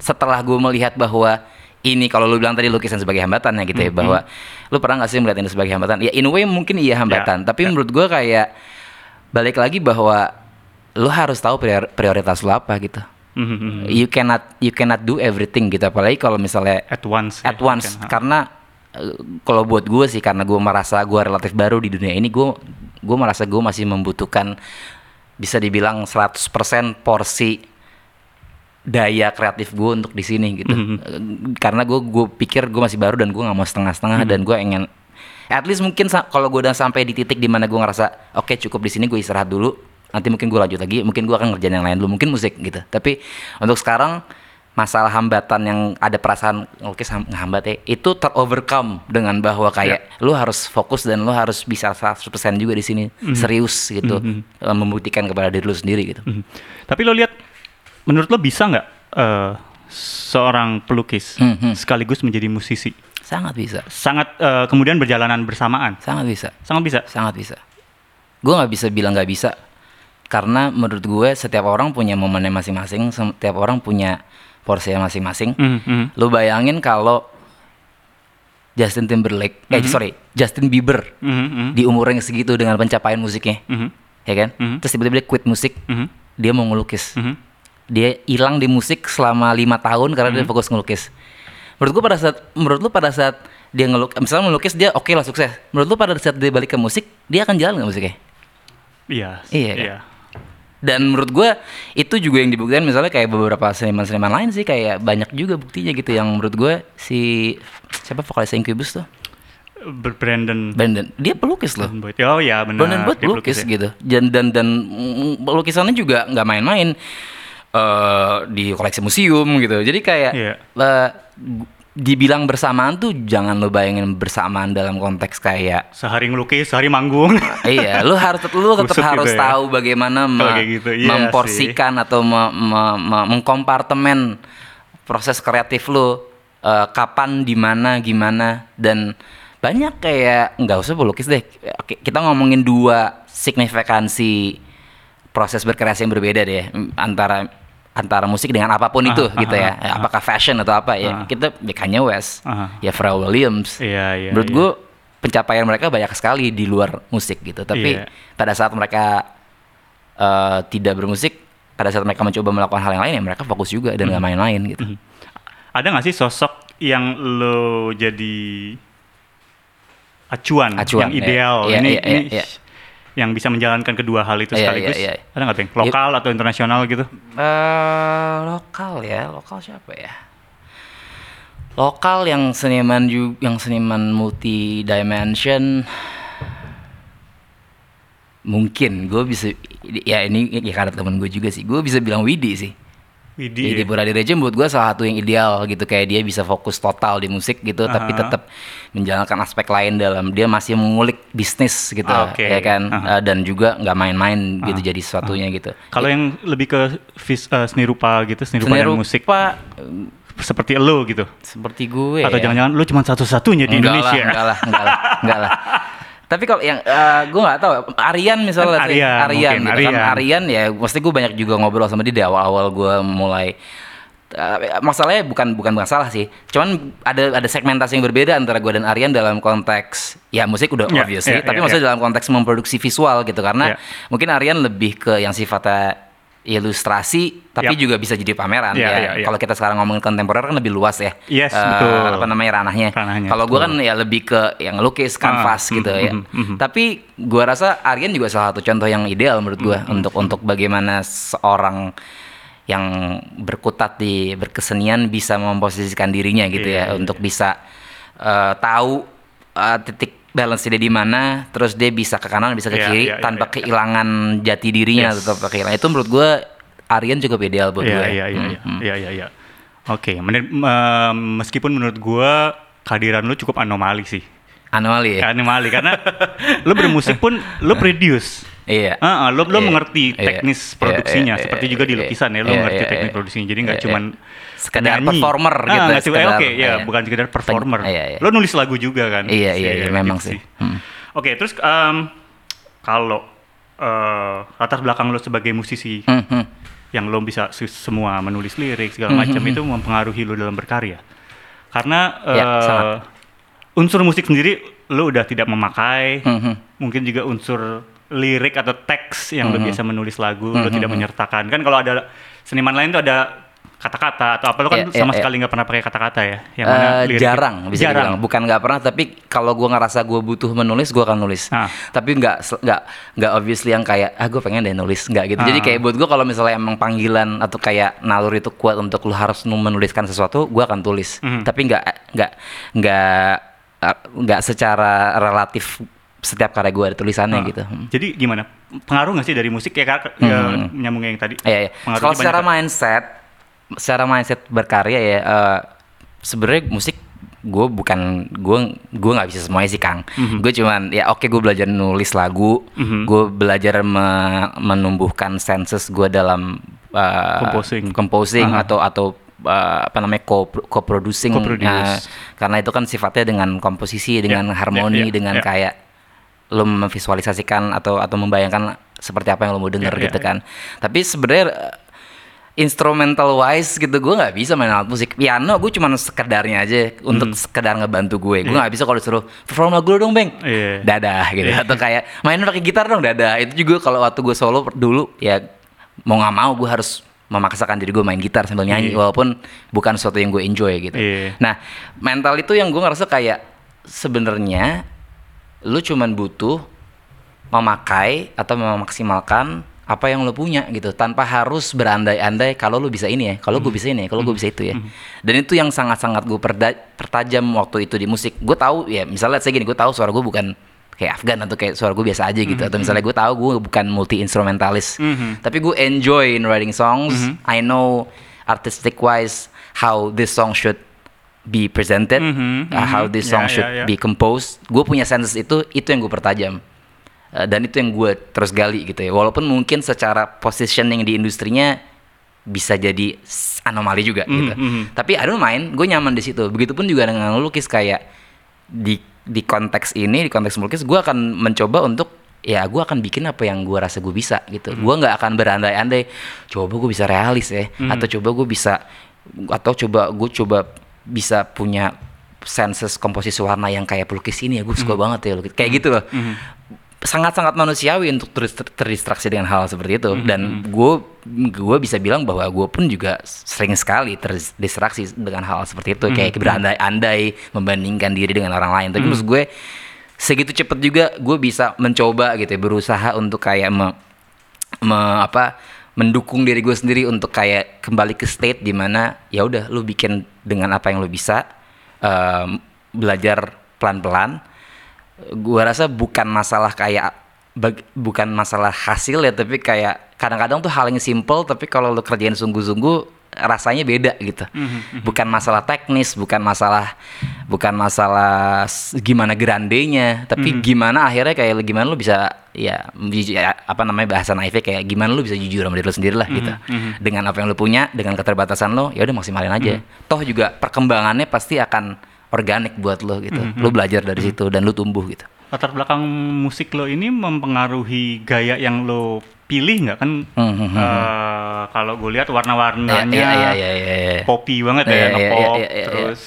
setelah gue melihat bahwa ini kalau lu bilang tadi lukisan sebagai hambatan ya gitu ya Mm-hmm. bahwa lu pernah gak sih melihat ini sebagai hambatan? Ya in a way mungkin iya hambatan. Tapi menurut gue kayak balik lagi bahwa lu harus tahu prior- prioritas lu apa gitu Mhm. you cannot you cannot do everything gitu apalagi kalau misalnya At once. ya, at once mungkin, ha. karena eh, kalau buat gue sih karena gue merasa gue relatif baru di dunia ini gue gue merasa gue masih membutuhkan bisa dibilang 100% porsi daya kreatif gue untuk di sini gitu Mhm. Eh, karena gue gue pikir gue masih baru dan gue nggak mau setengah-setengah Mhm. dan gue ingin at least mungkin kalau gue udah sampai di titik di mana gue ngerasa oke cukup di sini gue istirahat dulu nanti mungkin gue lanjut lagi mungkin gue akan ngerjain yang lain dulu mungkin musik gitu tapi untuk sekarang masalah hambatan yang ada perasaan oke sam- ngehambat ya itu terovercome dengan bahwa kayak lu harus fokus dan lu harus bisa 100% juga di sini serius gitu eh, membuktikan kepada diri lu sendiri gitu Mhm. Tapi lo lihat, menurut lo bisa nggak eh, seorang pelukis Mhm. sekaligus menjadi musisi? sangat bisa Sangat eh, kemudian berjalanan bersamaan. sangat bisa Sangat bisa. sangat bisa gue nggak bisa bilang nggak bisa karena menurut gue setiap orang punya momennya masing-masing setiap orang punya porsinya masing-masing Mhm, mhm. lu bayangin kalau Justin Timberlake eh sorry Justin Bieber Mhm, mhm. di umur yang segitu dengan pencapaian musiknya Mhm, ya kan Mhm. terus tiba-tiba dia quit musik mhm, dia mau ngelukis mhm. dia hilang di musik selama lima tahun karena dia fokus ngelukis menurut gua pada saat menurut lu pada saat dia ngeluk misalnya melukis dia oke lah sukses menurut lu pada saat dia balik ke musik dia akan jalan nggak musiknya Iya. Iya, kan? Dan menurut gue itu juga yang dibuktikan misalnya kayak beberapa seniman-seniman lain sih kayak banyak juga buktinya gitu yang menurut gue si siapa vokalis Incubus tuh Brandon Brandon dia pelukis loh Boyd. Oh ya benar. Brandon Boyd pelukis ya. gitu dan dan dan lukisannya juga nggak main-main eh di koleksi museum gitu jadi kayak Iya. eh, gu- dibilang bersamaan tuh jangan lo bayangin bersamaan dalam konteks kayak Sehari ngelukis, sehari manggung. iya, lu harus lu tetap Kusut harus gitu ya. tahu bagaimana me- gitu, iya memporsikan atau me- me- me- mengkompartemen proses kreatif lu eh, kapan, di mana, gimana dan banyak kayak nggak usah pelukis deh. Oke, Kita ngomongin dua signifikansi proses berkreasi yang berbeda deh antara antara musik dengan apa pun itu Ah, gitu ah, ya. ah, Apakah fashion atau apa ya. Kita ya Kanye West, Ah. ya Pharrell Williams. Iya, iya, Menurut iya. gue pencapaian mereka banyak sekali di luar musik gitu. Tapi Iya. pada saat mereka eh, tidak bermusik, pada saat mereka mencoba melakukan hal yang lain ya mereka fokus juga dan nggak main-main gitu. Ada nggak sih sosok yang lo jadi acuan, Acuan, yang iya. ideal? Iya, ini iya, ini iya, iya. Yang bisa menjalankan kedua hal itu Iya, sekaligus. iya, iya. Ada nggak Bang? Lokal atau internasional gitu? Eh, lokal ya, lokal siapa ya? Lokal yang seniman juga, yang seniman multi dimension mungkin gue bisa ya ini ya karena temen gue juga sih gue bisa bilang Widi sih Widi ya? Buradireja menurut gue salah satu yang ideal gitu kayak dia bisa fokus total di musik gitu tapi Aha. tetap menjalankan aspek lain dalam dia masih mengulik bisnis gitu Ah, oke. ya kan. Eh, dan juga nggak main-main gitu jadi sesuatunya gitu Kalau yang lebih ke vis, eh, seni rupa gitu, seni rupa Seni dan rupa, musik, eh, seperti lo gitu. seperti gue Atau ya. jangan-jangan lo cuma satu-satunya di enggak Indonesia. lah, enggak lah, enggak lah, enggak lah. Tapi kalau yang eh, gue nggak tahu, Aryan misalnya, Kan sih, Aryan, Aryan, mungkin, gitu kan. Aryan. Aryan ya, pasti gue banyak juga ngobrol sama dia di awal-awal gue mulai. eh, masalahnya bukan bukan masalah sih, cuman ada ada segmentasi yang berbeda antara gue dan Aryan dalam konteks ya musik udah Ya, obviously, ya, tapi ya, maksudnya ya. dalam konteks memproduksi visual gitu karena Ya. mungkin Aryan lebih ke yang sifatnya ilustrasi tapi Ya. juga bisa jadi pameran Ya, ya. ya, ya. Kalau kita sekarang ngomongin kontemporer kan lebih luas ya. Yes, Eh, betul. Apa namanya ranahnya. Ranahnya, Kalau gue kan ya lebih ke yang lukis kanvas Ah, gitu mm, ya. mm, mm, mm. Tapi gua rasa Aryan juga salah satu contoh yang ideal menurut gua Mm, untuk untuk bagaimana seorang yang berkutat di berkesenian bisa memposisikan dirinya gitu Iya, ya iya, untuk bisa eh, tahu eh, titik balance dia di mana, terus dia bisa ke kanan, bisa ke Iya, kiri iya, iya, tanpa iya. kehilangan jati dirinya Yes. atau kehilangan. Itu menurut gua Aryan cukup ideal buat Iya, gue. iya, iya, iya, hmm. iya, iya, iya. Oke, meskipun menurut gua kehadiran lu cukup anomali sih. Anomali ya. Anomali karena lu bermusik pun lu produce. Iya. Ah, ah, lo lo Iya, mengerti iya, teknis iya, produksinya iya, seperti iya, juga di iya, lukisan ya lo iya, ngerti iya, teknik iya. produksinya jadi nggak Iya, cuman iya. Sekedar penyanyi. performer Ah, gitu, eh, sekedar, oke ya iya. bukan sekedar performer iya, iya. lo nulis lagu juga kan Iya, iya, iya, memang gitu sih. Hmm. oke terus em, kalau eh, latar belakang lo sebagai musisi Hmm, hmm. yang lo bisa semua menulis lirik segala macam itu mempengaruhi lo dalam berkarya karena Ya, eh, sangat. unsur musik sendiri lo udah tidak memakai Hmm, hmm. mungkin juga unsur lirik atau teks yang Mm-hmm. lo biasa menulis lagu lo tidak menyertakan kan kalau ada seniman lain tuh ada kata-kata atau apa lo kan iya, sama iya. sekali nggak pernah pakai kata-kata ya yang mana lirik jarang bisa jarang dibilang bukan nggak pernah tapi kalau gua ngerasa gua butuh menulis gua akan nulis Ah. tapi nggak nggak nggak obviously yang kayak ah gue pengen deh nulis nggak gitu jadi Ah. kayak buat gua kalau misalnya emang panggilan atau kayak nalur itu kuat untuk lu harus nu- menuliskan sesuatu gua akan tulis Mhm. tapi nggak nggak nggak eh, nggak secara relatif setiap karya gua ada tulisannya Ah. gitu Hmm. jadi gimana pengaruh nggak sih dari musik ya, Kak? ya nyambungnya yang tadi Iya, iya. Kalau secara mindset, secara mindset berkarya ya, eh, sebenarnya musik gue bukan gue gue nggak bisa semuanya sih Kang. Mhm. Gue cuman ya oke gue belajar nulis lagu, Mhm. gue belajar me- menumbuhkan senses gue dalam eh, Composing. composing Aha. atau atau eh, apa namanya co co-producing. Nah, karena itu kan sifatnya dengan komposisi dengan Ya, harmoni ya, ya, dengan ya. kayak lo memvisualisasikan atau atau membayangkan seperti apa yang lo mau denger Ya, ya, gitu ya. kan tapi sebenarnya instrumental wise gitu gue nggak bisa main alat musik piano gue cuman sekedarnya aja untuk sekedar ngebantu gue gue nggak bisa kalau disuruh perform lagu dong beng Hmm. Iya. dadah gitu atau kayak main pakai gitar dong dadah itu juga kalau waktu gue solo dulu ya mau nggak mau gue harus memaksakan diri gue main gitar sambil nyanyi Iya. walaupun bukan sesuatu yang gue enjoy gitu Iya. nah mental itu yang gue ngerasa kayak sebenarnya lu cuman butuh memakai atau memaksimalkan apa yang lu punya gitu. Tanpa harus berandai-andai kalau lu bisa ini ya kalau gue bisa ini ya kalau gue bisa itu ya. Dan itu yang sangat-sangat gue pertajam waktu itu di musik. Gue tahu ya misalnya saya gini gue tahu suara gue bukan kayak Afgan atau kayak suara gue biasa aja gitu. Atau misalnya gue tahu gue bukan multi instrumentalis. Tapi gue enjoy in writing songs. I know artistic wise how this song should be presented. Uh, how this song ya, should ya. be composed. Gue punya senses itu itu yang gue pertajam dan itu yang gue terus gali gitu ya. Walaupun mungkin secara positioning di industrinya bisa jadi anomali juga gitu. mhm. tapi I don't mind gue nyaman di situ. Begitupun juga dengan melukis kayak di di konteks ini di konteks melukis gue akan mencoba untuk ya gue akan bikin apa yang gue rasa gue bisa gitu. Gue nggak akan berandai-andai coba gue bisa realis ya atau coba gue bisa atau coba gue coba bisa punya senses komposisi warna yang kayak pelukis ini ya. Gue suka banget ya lukis. Kayak gitu loh sangat-sangat manusiawi untuk ter- ter- terdistraksi dengan hal seperti itu. Dan gue gue bisa bilang bahwa gue pun juga sering sekali terdistraksi dengan hal seperti itu. Kayak berandai-andai membandingkan diri dengan orang lain. Tapi maksud gue segitu cepet juga gue bisa mencoba gitu ya berusaha untuk kayak me, me- apa mendukung diri gue sendiri untuk kayak kembali ke state di mana ya udah lu bikin dengan apa yang lu bisa em, belajar pelan-pelan gua rasa bukan masalah kayak bag- bukan masalah hasil ya tapi kayak kadang-kadang tuh hal yang simple tapi kalau lu kerjain sungguh-sungguh rasanya beda gitu. Bukan masalah teknis bukan masalah bukan masalah gimana grandenya tapi gimana akhirnya kayak gimana lu bisa ya, ya, apa namanya bahasa naifnya kayak gimana lu bisa jujur sama diri lu sendiri lah gitu. Dengan apa yang lu punya dengan keterbatasan lo ya udah maksimalin aja. Toh juga perkembangannya pasti akan organik buat lo gitu lu belajar dari situ dan lu tumbuh gitu Latar belakang musik lo ini mempengaruhi gaya yang lo pilih nggak kan? Hmm, hmm, hmm, eh, kalau gue lihat warna-warnanya Iya, iya, iya, iya, iya. poppy banget ya, Iya, iya, ngepop, iya, iya, iya. terus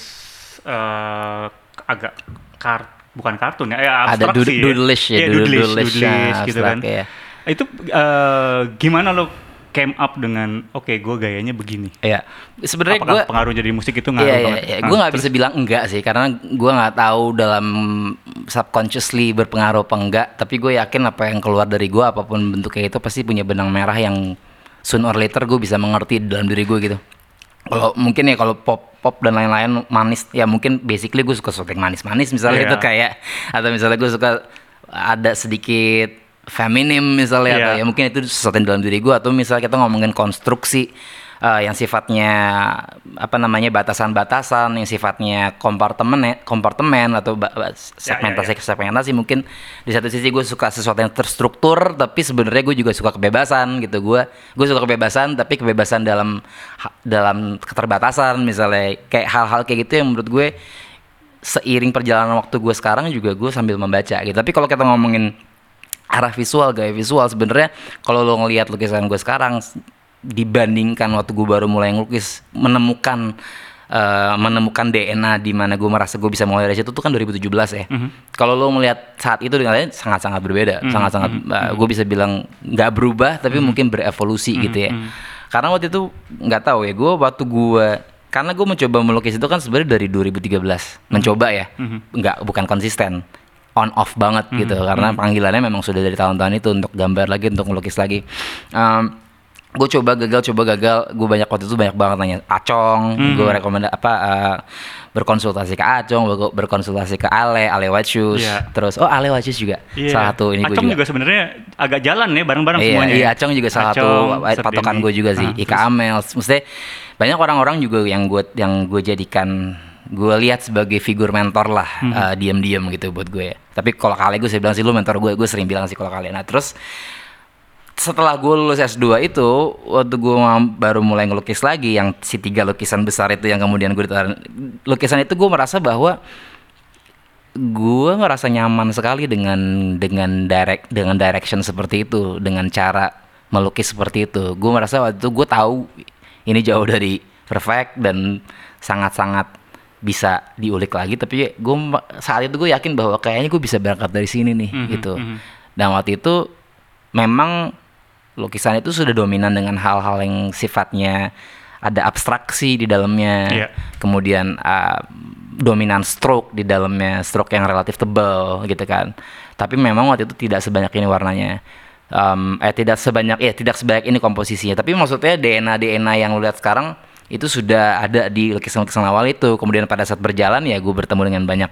eh, agak kart bukan kartun ya, ya Ada abstrak dood- sih. doodleish ya, Iya, dood- doodleish, doodleish, doodleish ya, gitu abstrak, kan. iya. Itu eh, gimana lo came up dengan oke gue gayanya begini. Iya, sebenarnya gue pengaruh jadi musik itu ngaruh Iya, iya, banget? iya. Nah, Gue nggak bisa bilang enggak sih, karena gue nggak tahu dalam subconsciously berpengaruh apa enggak. Tapi gue yakin apa yang keluar dari gue, apa pun bentuknya itu pasti punya benang merah yang soon or later gue bisa mengerti dalam diri gue gitu. Kalau mungkin ya kalau pop pop dan lain-lain manis, ya mungkin basically gue suka sesuatu yang manis-manis misalnya Iya. itu kayak atau misalnya gue suka ada sedikit feminim misalnya atau Iya. ya mungkin itu sesuatu yang dalam diri gue atau misalnya kita ngomongin konstruksi eh, yang sifatnya apa namanya batasan-batasan yang sifatnya kompartemen kompartemen atau ba- ba- segmentasi segmentasi mungkin di satu sisi gue suka sesuatu yang terstruktur tapi sebenarnya gue juga suka kebebasan gitu. Gue gue suka kebebasan tapi kebebasan dalam dalam keterbatasan misalnya kayak hal-hal kayak gitu yang menurut gue seiring perjalanan waktu gue sekarang juga gue sambil membaca gitu. Tapi kalau kita ngomongin arah visual gaya visual. Sebenarnya kalau lo ngelihat lukisan gue sekarang dibandingkan waktu gue baru mulai ngelukis menemukan eh, menemukan DNA di mana gue merasa gue bisa mulai dari situ tuh kan 2017 ya. Kalau lo melihat saat itu dengan lain sangat-sangat berbeda, sangat-sangat eh, gue bisa bilang nggak berubah tapi mungkin berevolusi gitu ya. Karena waktu itu nggak tahu ya gue waktu gue karena gue mencoba melukis itu kan sebenarnya dari 2013 mencoba ya, nggak bukan konsisten on off banget gitu. Karena panggilannya memang sudah dari tahun-tahun itu untuk gambar lagi untuk melukis lagi. Gue coba gagal coba gagal. Gue banyak waktu itu banyak banget nanya Acong? Gue rekomenda apa eh, berkonsultasi ke Acong ber- berkonsultasi ke Ale Ale White Shoes. Iya. terus oh Ale White Shoes juga. Iya. salah satu ini gue Acong juga, juga, sebenarnya agak jalan ya bareng-bareng iya, semuanya. iya ya? Acong juga salah Acong, satu patokan gue juga sih Ah, Ika terus- Amel maksudnya banyak orang-orang juga yang gue yang gue jadikan gue lihat sebagai figur mentor lah Hmm. eh, diam-diam gitu buat gue. Tapi kalau kali gue saya bilang sih lu mentor gue gue sering bilang sih kalau kalian nah terus setelah gue lulus S2 itu waktu gue baru mulai ngelukis lagi yang si tiga lukisan besar itu yang kemudian gue ditaruh lukisan itu gue merasa bahwa gue ngerasa nyaman sekali dengan dengan direct dengan direction seperti itu dengan cara melukis seperti itu. Gue merasa waktu itu gue tahu ini jauh dari perfect dan sangat-sangat bisa diulik lagi tapi gue saat itu gue yakin bahwa kayaknya gue bisa berangkat dari sini nih gitu. dan waktu itu memang lukisan itu sudah dominan dengan hal-hal yang sifatnya ada abstraksi di dalamnya. Iya. kemudian uh, dominan stroke di dalamnya stroke yang relatif tebal gitu kan. Tapi memang waktu itu tidak sebanyak ini warnanya. Em, eh tidak sebanyak ya tidak sebanyak ini komposisinya. Tapi maksudnya DNA DNA yang lu lihat sekarang itu sudah ada di lukisan-lukisan awal itu. Kemudian pada saat berjalan ya gue bertemu dengan banyak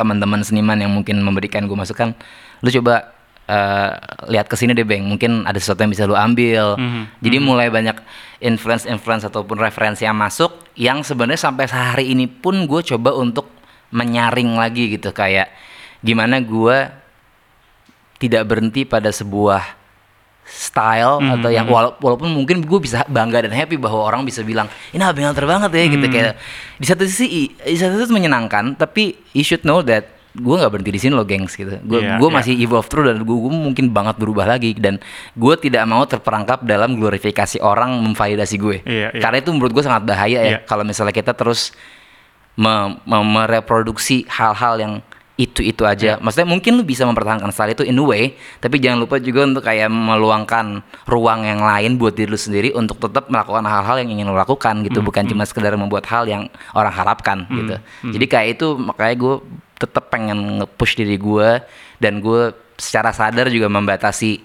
teman-teman seniman yang mungkin memberikan gue masukan lu coba eh, lihat ke sini deh bang mungkin ada sesuatu yang bisa lu ambil. Jadi mulai banyak influence influence ataupun referensi yang masuk yang sebenarnya sampai hari ini pun gue coba untuk menyaring lagi gitu. Kayak gimana gue tidak berhenti pada sebuah style atau yang wala- walaupun mungkin gue bisa bangga dan happy bahwa orang bisa bilang ini abang alter banget ya gitu kayak di satu sisi di satu sisi menyenangkan tapi you should know that gue nggak berhenti di sini loh gengs gitu gue gue iya. masih evolve terus dan gue, mungkin banget berubah lagi dan gue tidak mau terperangkap dalam glorifikasi orang memvalidasi gue Iya, iya. karena itu menurut gue sangat bahaya ya Iya. kalau misalnya kita terus me- me- mereproduksi hal-hal yang itu itu aja. Maksudnya mungkin lu bisa mempertahankan style itu in a way, tapi jangan lupa juga untuk kayak meluangkan ruang yang lain buat diri lu sendiri untuk tetap melakukan hal-hal yang ingin lu lakukan gitu, bukan cuma sekedar membuat hal yang orang harapkan gitu. Jadi kayak itu makanya gue tetap pengen nge-push diri gue dan gue secara sadar juga membatasi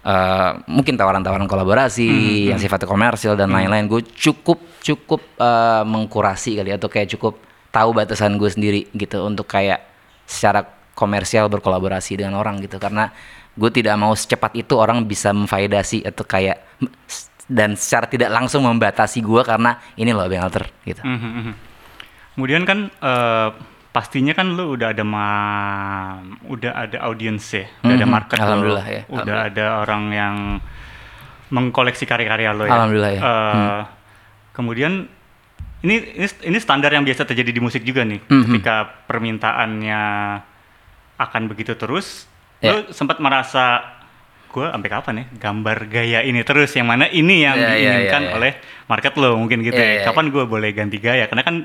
eh, mungkin tawaran-tawaran kolaborasi yang sifatnya komersil dan lain-lain. Gue cukup cukup eh, mengkurasi kali atau kayak cukup tahu batasan gue sendiri gitu. Untuk kayak secara komersial berkolaborasi dengan orang gitu karena gue tidak mau secepat itu orang bisa memfaedasi atau kayak dan secara tidak langsung membatasi gue karena ini loh Bang Alter gitu. Mhm, mhm. Kemudian kan eh, pastinya kan lu udah ada ma udah ada audiens ya, udah ada Mhm, market lo, alhamdulillah ya, udah ada orang yang mengkoleksi karya-karya lo ya. Alhamdulillah ya, Eh, Kemudian ini, ini ini standar yang biasa terjadi di musik juga nih, Mhm. ketika permintaannya akan begitu terus, Ya. lu sempat merasa gue sampai kapan ya gambar gaya ini terus yang mana ini yang Ya, ya, diinginkan ya, ya. oleh market lo mungkin gitu Ya, ya. ya, Kapan gue boleh ganti gaya? Karena kan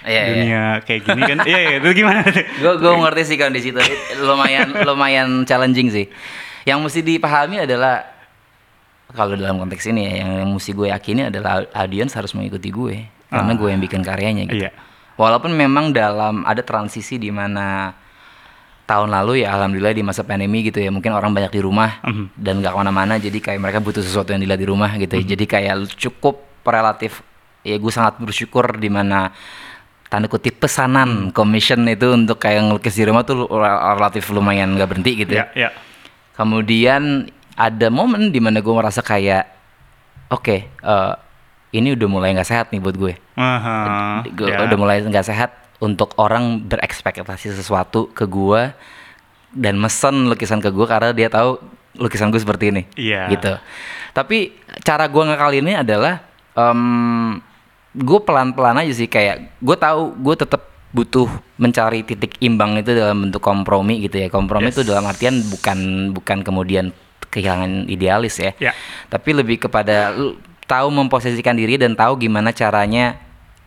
iya. dunia kayak gini kan. Iya, iya, itu gimana gue gue ngerti sih kan di situ lumayan lumayan challenging sih yang mesti dipahami adalah kalau dalam konteks ini ya yang mesti gue yakini adalah audiens harus mengikuti gue karena gue yang bikin karyanya gitu Iya. walaupun memang dalam ada transisi di mana tahun lalu ya alhamdulillah di masa pandemi gitu ya mungkin orang banyak di rumah Mhm. dan nggak ke mana-mana jadi kayak mereka butuh sesuatu yang dilihat di rumah gitu ya jadi kayak cukup relatif ya gue sangat bersyukur di mana tanda kutip pesanan commission itu untuk kayak ngelukis di rumah tuh relatif lumayan nggak berhenti gitu ya iya. kemudian ada momen di mana gue merasa kayak oke eh, ini udah mulai nggak sehat nih buat gue Aha, Gua ya. udah mulai nggak sehat untuk orang berekspektasi sesuatu ke gua dan mesen lukisan ke gua karena dia tahu lukisan gue seperti ini Iya. gitu tapi cara gua ngakalinnya adalah em gue pelan-pelan aja sih kayak gue tahu gue tetap butuh mencari titik imbang itu dalam bentuk kompromi gitu ya kompromi Yes. itu dalam artian bukan bukan kemudian kehilangan idealis ya Ya. tapi lebih kepada lu tahu memposisikan diri dan tahu gimana caranya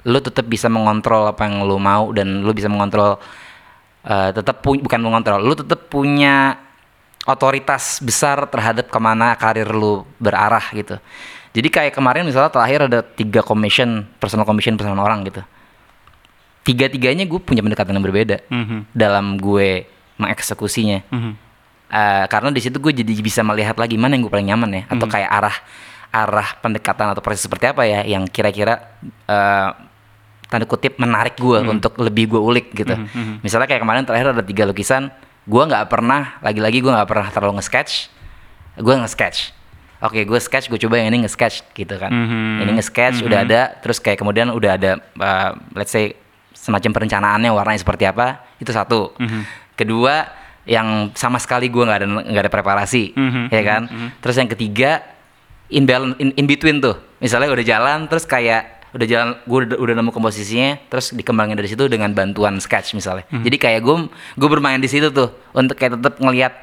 lu tetap bisa mengontrol apa yang lu mau dan lu bisa mengontrol eh, tetap pu- bukan mengontrol lu tetap punya otoritas besar terhadap ke mana karir lu berarah gitu jadi kayak kemarin misalnya terakhir ada tiga commission personal commission personal orang gitu tiga tiganya gue punya pendekatan yang berbeda Mhm, dalam gue mengeksekusinya mhm. Eh, karena di situ gue jadi bisa melihat lagi mana yang gue paling nyaman ya atau Hmm. kayak arah arah pendekatan atau proses seperti apa ya yang kira-kira eh, tanda kutip menarik gue Hmm. untuk lebih gue ulik gitu. Misalnya kayak kemarin terakhir ada tiga lukisan gue nggak pernah lagi-lagi gue nggak pernah terlalu nge-sketch gue nge-sketch. Oke gue sketch gue coba yang ini nge-sketch gitu kan. Mhm. ini nge-sketch udah ada terus kayak kemudian udah ada eh, let's say semacam perencanaannya warnanya seperti apa itu satu. Kedua yang sama sekali gue nggak ada nggak ada preparasi Mhm, ya kan? terus yang ketiga in balance in, in between tuh. Misalnya udah jalan terus kayak udah jalan gue udah, udah nemu komposisinya terus dikembangin dari situ dengan bantuan sketch misalnya. Jadi kayak gue gue bermain di situ tuh untuk kayak tetap ngelihat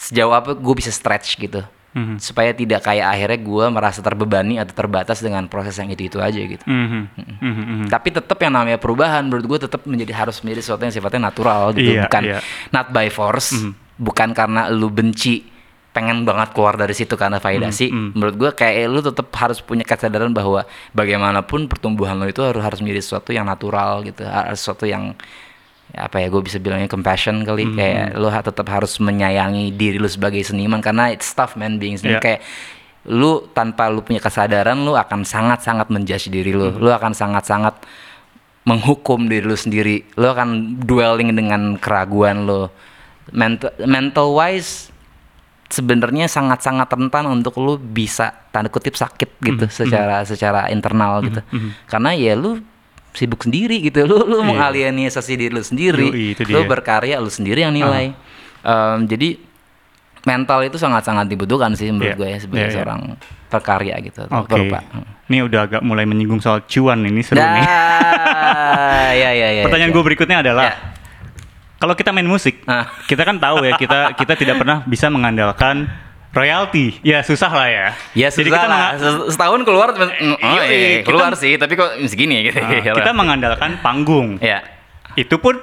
sejauh apa gue bisa stretch gitu. Mhm. supaya tidak kayak akhirnya gue merasa terbebani atau terbatas dengan proses yang itu itu aja gitu. Mhm, mhm, mhm. tapi tetap yang namanya perubahan menurut gue tetap menjadi harus menjadi sesuatu yang sifatnya natural gitu. Iya, bukan iya. not by force bukan karena lu benci pengen banget keluar dari situ karena validasi. Hmm, Menurut gue kayak lu tetap harus punya kesadaran bahwa bagaimanapun pertumbuhan lo itu harus harus menjadi sesuatu yang natural gitu, harus sesuatu yang ya apa ya gue bisa bilangnya compassion kali. Hmm, kayak lu ha- tetap harus menyayangi diri lu sebagai seniman karena it's tough man being seniman. Yeah. kayak lu tanpa lu punya kesadaran lu akan sangat-sangat menjudge diri lu. Lu akan sangat-sangat menghukum diri lu sendiri. Lu akan dwelling dengan keraguan lu. Mental mental wise sebenarnya sangat-sangat rentan untuk lu bisa tanda kutip sakit gitu secara secara internal gitu karena ya lu sibuk sendiri gitu lu lu Iya. mengalienisasi diri lu sendiri itu lu berkarya lu sendiri yang nilai Em, jadi mental itu sangat-sangat dibutuhkan sih menurut Iya. gue ya sebagai Iya, iya. seorang pekarya gitu atau Oke. perupa. Ini udah agak mulai menyinggung soal cuan ini seru nih. Nah, ya ya ya. Pertanyaan ya. gue berikutnya adalah Ya. Kalau kita main musik, Ah. kita kan tahu ya kita kita tidak pernah bisa mengandalkan royalti. Ya susah lah ya. Ya Jadi susah kita lah. Setahun keluar, oh, Yoi, iya, kita- keluar sih. Tapi kok segini gitu. Ah, kita mengandalkan panggung. ya. Itu pun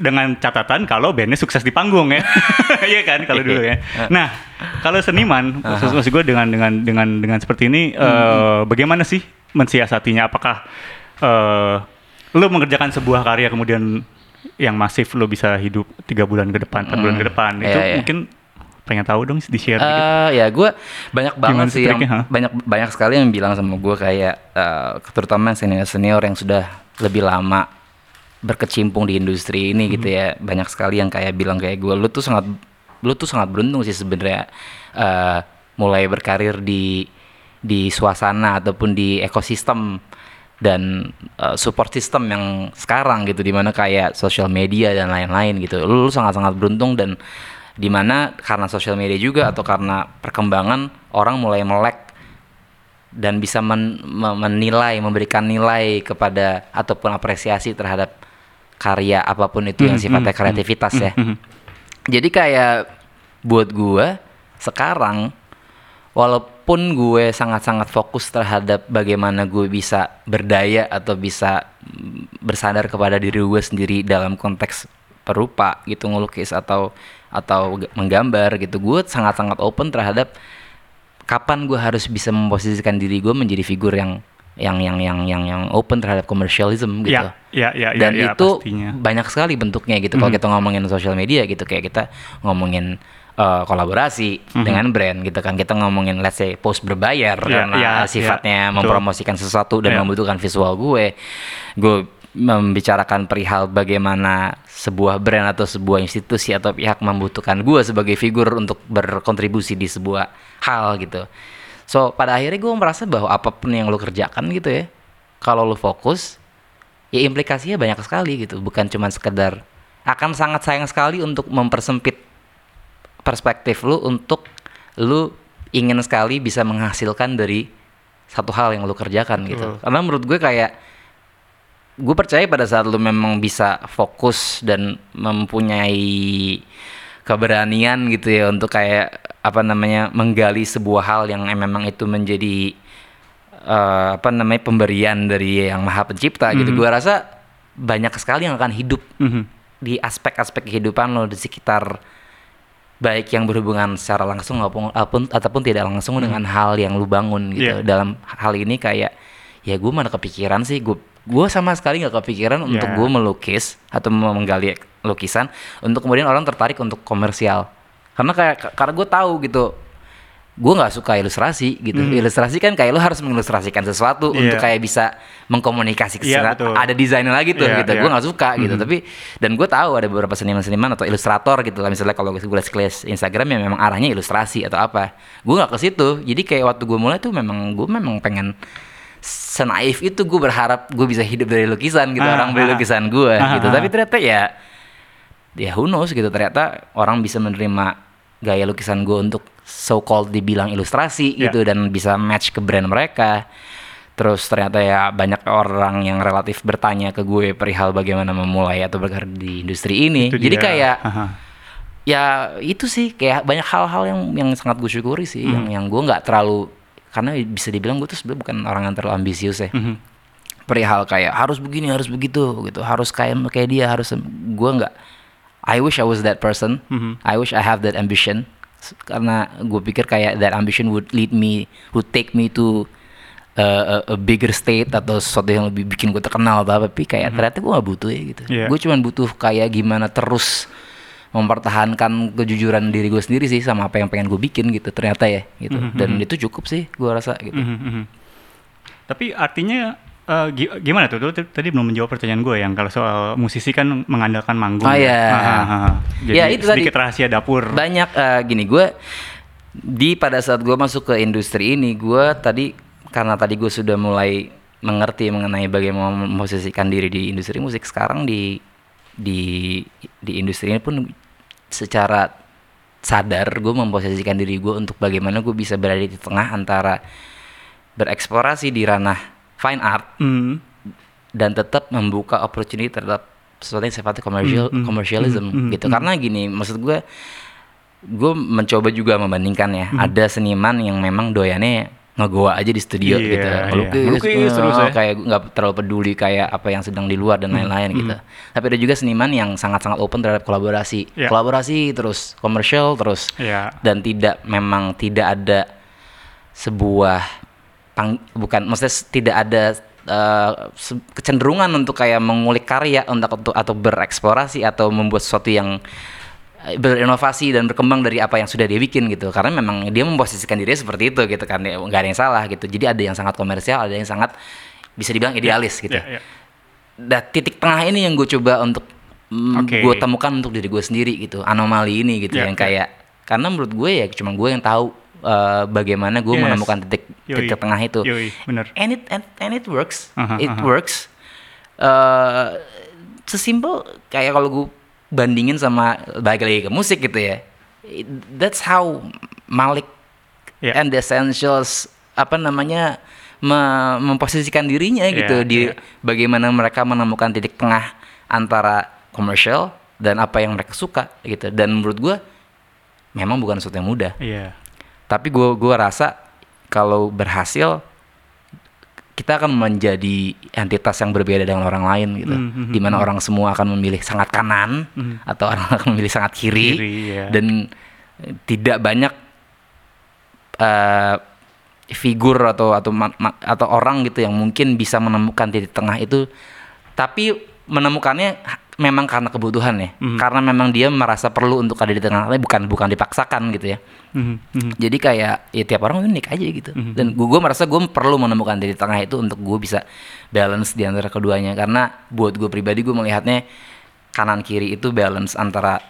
dengan catatan kalau bandnya sukses di panggung ya, iya kan kalau dulu ya. Nah kalau seniman, maksud maksud gue dengan dengan dengan dengan seperti ini, eh, bagaimana sih mensiasatinya? Apakah eh lo mengerjakan sebuah karya kemudian yang masif lo bisa hidup tiga bulan ke depan, empat bulan ke depan, Iya, itu iya. mungkin pengen tahu dong di share dikit. Eh, ya gue banyak banget Gimana sih yang ha? banyak banyak sekali yang bilang sama gue kayak eh, terutama senior senior yang sudah lebih lama berkecimpung di industri ini gitu ya banyak sekali yang kayak bilang kayak gue lu tuh sangat lu tuh sangat beruntung sih sebenarnya eh, mulai berkarir di di suasana ataupun di ekosistem dan eh, support system yang sekarang gitu di mana kayak sosial media dan lain-lain gitu lu, lu sangat-sangat beruntung dan di mana karena sosial media juga atau karena perkembangan orang mulai melek dan bisa men- me- menilai memberikan nilai kepada ataupun apresiasi terhadap karya apa pun itu yang Hmm, sifatnya hmm, kreativitas ya Mhm. jadi kayak buat gue sekarang walaupun gue sangat-sangat fokus terhadap bagaimana gue bisa berdaya atau bisa mm, bersandar kepada diri gue sendiri dalam konteks perupa gitu ngelukis atau atau menggambar gitu gue sangat-sangat open terhadap kapan gue harus bisa memposisikan diri gue menjadi figur yang yang yang yang yang yang open terhadap commercialism gitu Ya, ya, ya, ya, dan ya, itu pastinya. banyak sekali bentuknya gitu kalau Mhm. kita ngomongin sosial media gitu kayak kita ngomongin eh, kolaborasi Mhm. dengan brand gitu kan kita ngomongin let's say post berbayar Iya, karena iya, sifatnya iya, betul. mempromosikan sesuatu dan Iya. membutuhkan visual gue gue membicarakan perihal bagaimana sebuah brand atau sebuah institusi atau pihak membutuhkan gue sebagai figur untuk berkontribusi di sebuah hal gitu so pada akhirnya gue merasa bahwa apa pun yang lo kerjakan gitu ya kalau lo fokus ya implikasinya banyak sekali gitu bukan cuma sekedar akan sangat sayang sekali untuk mempersempit perspektif lu untuk lu ingin sekali bisa menghasilkan dari satu hal yang lu kerjakan gitu Betul. karena menurut gue kayak gue percaya pada saat lu memang bisa fokus dan mempunyai keberanian gitu ya untuk kayak apa namanya menggali sebuah hal yang memang itu menjadi eh, apa namanya pemberian dari yang maha pencipta gitu Mhm. gue rasa banyak sekali yang akan hidup Mhm. di aspek-aspek kehidupan lo di sekitar baik yang berhubungan secara langsung maupun ataupun, ataupun tidak langsung dengan hal yang lu bangun gitu Iya. dalam hal ini kayak ya gue mana kepikiran sih gue gue sama sekali nggak kepikiran untuk Iya. gue melukis atau menggali lukisan untuk kemudian orang tertarik untuk komersial karena kayak karena gue tahu gitu gue nggak suka ilustrasi gitu ilustrasi kan kayak lo harus mengilustrasikan sesuatu. Iya. untuk kayak bisa mengkomunikasi Iya, sesuatu betul. ada desainnya lagi tuh Iya, gitu iya. gue nggak suka gitu Mhm. tapi dan gue tahu ada beberapa seniman-seniman atau ilustrator gitu lah misalnya kalau gue lihat kelas Instagram yang memang arahnya ilustrasi atau apa gue nggak ke situ jadi kayak waktu gue mulai tuh memang gue memang pengen senaif itu gue berharap gue bisa hidup dari lukisan gitu Ah, orang beli ah. lukisan gue Ah, gitu ah. tapi ternyata ya ya who knows gitu ternyata orang bisa menerima gaya lukisan gue untuk so called dibilang ilustrasi Ya. gitu dan bisa match ke brand mereka terus ternyata ya banyak orang yang relatif bertanya ke gue perihal bagaimana memulai atau berkarir di industri ini Itu jadi dia. kayak Aha. ya itu sih kayak banyak hal-hal yang yang sangat gue syukuri sih yang yang gue nggak terlalu karena bisa dibilang gue tuh sebenarnya bukan orang yang terlalu ambisius ya Mhm. perihal kayak harus begini harus begitu gitu harus kayak kayak dia harus gue nggak I wish I was that person Mhm. I wish I have that ambition karena gue pikir kayak that ambition would lead me would take me to uh, a, a bigger state atau sesuatu yang lebih bikin gue terkenal atau apa. Tapi kayak ternyata gue gak butuh ya gitu. Iya. gue cuman butuh kayak gimana terus mempertahankan kejujuran diri gue sendiri sih sama apa yang pengen gue bikin gitu ternyata ya gitu. Dan itu cukup sih gue rasa gitu. Mhm, mhm. Tapi artinya eh, gi- gimana tuh? Lu Tadi belum menjawab pertanyaan gue yang kalau soal musisi kan mengandalkan manggung. Oh, ya. iya. Ah, ah. Jadi Ya, itu tadi. sedikit rahasia dapur. banyak eh, gini gue di pada saat gue masuk ke industri ini gue tadi karena tadi gue sudah mulai mengerti mengenai bagaimana memposisikan diri di industri musik sekarang di di di industri ini pun secara sadar gue memposisikan diri gue untuk bagaimana gue bisa berada di tengah antara bereksplorasi di ranah fine art Hmm. dan tetap membuka opportunity terhadap sesuatu yang sifatnya commercial hmm, commercialism hmm, gitu hmm. karena gini maksud gue gue mencoba juga membandingkan ya Hmm. ada seniman yang memang doyannya ngegoa aja di studio Iya, gitu melukis, Melukis terus oh, ya. kayak nggak terlalu peduli kayak apa yang sedang di luar dan lain-lain gitu tapi ada juga seniman yang sangat-sangat open terhadap kolaborasi Iya. kolaborasi terus komersial terus Iya. dan tidak memang tidak ada sebuah pang, bukan maksudnya tidak ada se- kecenderungan untuk kayak mengulik karya untuk untuk- atau bereksplorasi atau membuat sesuatu yang eh, berinovasi dan berkembang dari apa yang sudah dia bikin gitu karena memang dia memposisikan dirinya seperti itu gitu kan Ya, nggak ada yang salah gitu jadi ada yang sangat komersial ada yang sangat bisa dibilang idealis gitu Iya, iya. Nah, titik tengah ini yang gue coba untuk mm, Oke. gue temukan untuk diri gue sendiri gitu anomali ini gitu Ya, yang ya. kayak karena menurut gue ya cuma gue yang tahu eh, bagaimana gue Yes. menemukan titik Yoi. titik tengah itu Yoi, bener. and it and, and it works Aha, it works eh sesimpel kayak kalau gue bandingin sama balik lagi ke musik gitu ya It- that's how Malik Ya. and the Essentials apa namanya me- memposisikan dirinya gitu Iya, di iya. bagaimana mereka menemukan titik tengah antara komersial dan apa yang mereka suka gitu dan menurut gue memang bukan sesuatu yang mudah Iya. tapi gue gua rasa kalau berhasil kita akan menjadi entitas yang berbeda dengan orang lain gitu Hmm, hmm, di mana orang semua akan memilih sangat kanan Hmm. atau orang akan memilih sangat kiri, Kiri, ya. dan eh, tidak banyak eh, figur atau atau atau orang gitu yang mungkin bisa menemukan titik tengah itu tapi menemukannya memang karena kebutuhan ya Hmm. karena memang dia merasa perlu untuk ada di tengah tapi bukan bukan dipaksakan gitu ya Mhm, mhm. jadi kayak ya tiap orang unik aja gitu Mhm. dan gue gue merasa gue perlu menemukan titik tengah itu untuk gue bisa balance di antara keduanya karena buat gue pribadi gue melihatnya kanan kiri itu balance antara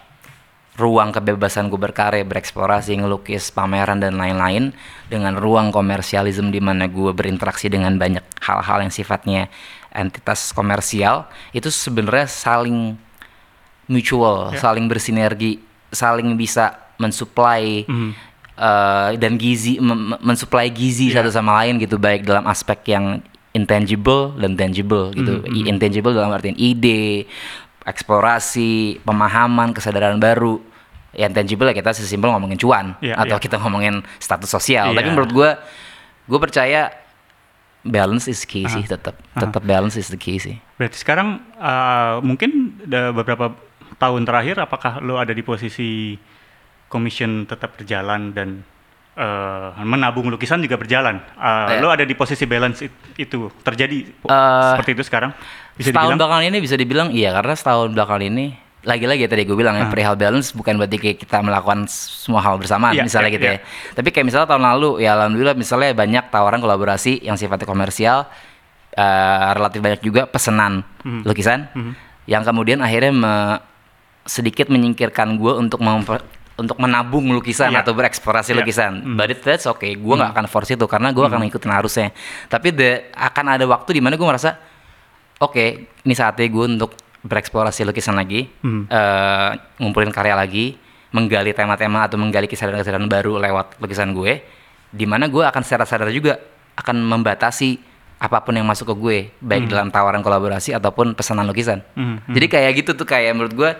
ruang kebebasan gue berkarya bereksplorasi ngelukis pameran dan lain-lain dengan ruang komersialisme di mana gue berinteraksi dengan banyak hal-hal yang sifatnya entitas komersial itu sebenarnya saling mutual, saling bersinergi, saling bisa mensuplai Mhm. eh, dan gizi mensuplai gizi Iya. satu sama lain gitu baik dalam aspek yang intangible dan tangible gitu. I- Intangible dalam artian ide, eksplorasi, pemahaman, kesadaran baru. Yang tangible ya kita sesimpel ngomongin cuan Iya, atau iya. kita ngomongin status sosial. Tapi Iya. menurut gua gue percaya balance is key sih tetap. Aha. Tetap balance is the key sih. Berarti sekarang eh, mungkin beberapa tahun terakhir apakah lo ada di posisi commission tetap berjalan dan eh, menabung lukisan juga berjalan. Eh, Eh. Lo ada di posisi balance it- itu terjadi Eh, seperti itu sekarang? Bisa setahun dibilang? belakangan ini bisa dibilang iya karena setahun belakangan ini lagi-lagi ya tadi gue bilang Ah. ya perihal balance bukan berarti kayak kita melakukan semua hal bersamaan Iya, misalnya iya, gitu iya. ya. Tapi kayak misalnya tahun lalu ya alhamdulillah misalnya banyak tawaran kolaborasi yang sifatnya komersial eh, relatif banyak juga pesanan Mhm. lukisan Mhm. yang kemudian akhirnya me- sedikit menyingkirkan gue untuk untuk menabung lukisan Iya. atau bereksplorasi Iya. lukisan. Mhm. But that's okay. Gue nggak akan force itu karena gue akan ngikutin arusnya. Tapi the, akan ada waktu di mana gue merasa oke ini saatnya gue untuk bereksplorasi lukisan lagi, Hmm. eh, ngumpulin karya lagi, menggali tema-tema atau menggali kesadaran-kesadaran baru lewat lukisan gue, di mana gue akan secara sadar juga akan membatasi apa pun yang masuk ke gue, baik dalam tawaran kolaborasi ataupun pesanan lukisan. Hmm, hmm. Jadi kayak gitu tuh kayak menurut gue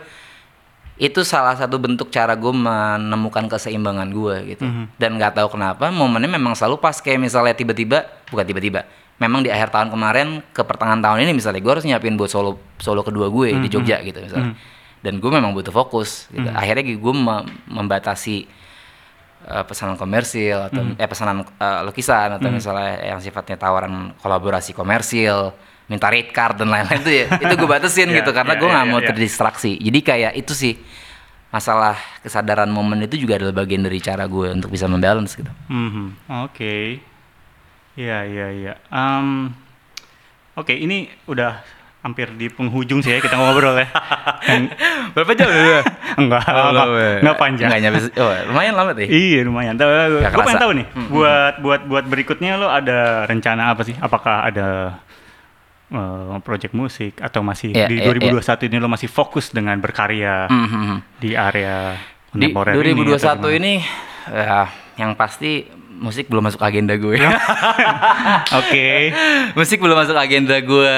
itu salah satu bentuk cara gue menemukan keseimbangan gue gitu Mhm. dan nggak tahu kenapa momennya memang selalu pas kayak misalnya tiba-tiba bukan tiba-tiba memang di akhir tahun kemarin ke pertengahan tahun ini misalnya gue harus nyiapin buat solo solo kedua gue di Mhm. Jogja gitu misalnya dan gue memang butuh fokus gitu. akhirnya gue me- membatasi eh, pesanan komersil atau eh pesanan eh, lukisan atau misalnya yang sifatnya tawaran kolaborasi komersil minta rate card dan lain-lain itu ya itu gue batasin Iya, gitu karena iya, gue nggak iya, mau iya. terdistraksi jadi kayak itu sih masalah kesadaran momen itu juga adalah bagian dari cara gue untuk bisa membalance gitu Mhm, Oke. Iya, iya, iya. Em, Oke, ini udah hampir di penghujung sih ya kita ngobrol ya. Berapa jam ya enggak, enggak, enggak panjang. nggak nyampe oh, lumayan lama tuh Iya lumayan. Tahu, gue pengen tahu nih. Buat buat buat berikutnya lo ada rencana apa sih? Apakah ada eh, project musik atau masih Iya, di iya, 2021 ini lo masih fokus dengan berkarya Mhm. di area Di kontemporer 2021 ini? ini, ya, yang pasti musik belum masuk agenda gue. Oke. musik belum masuk agenda gue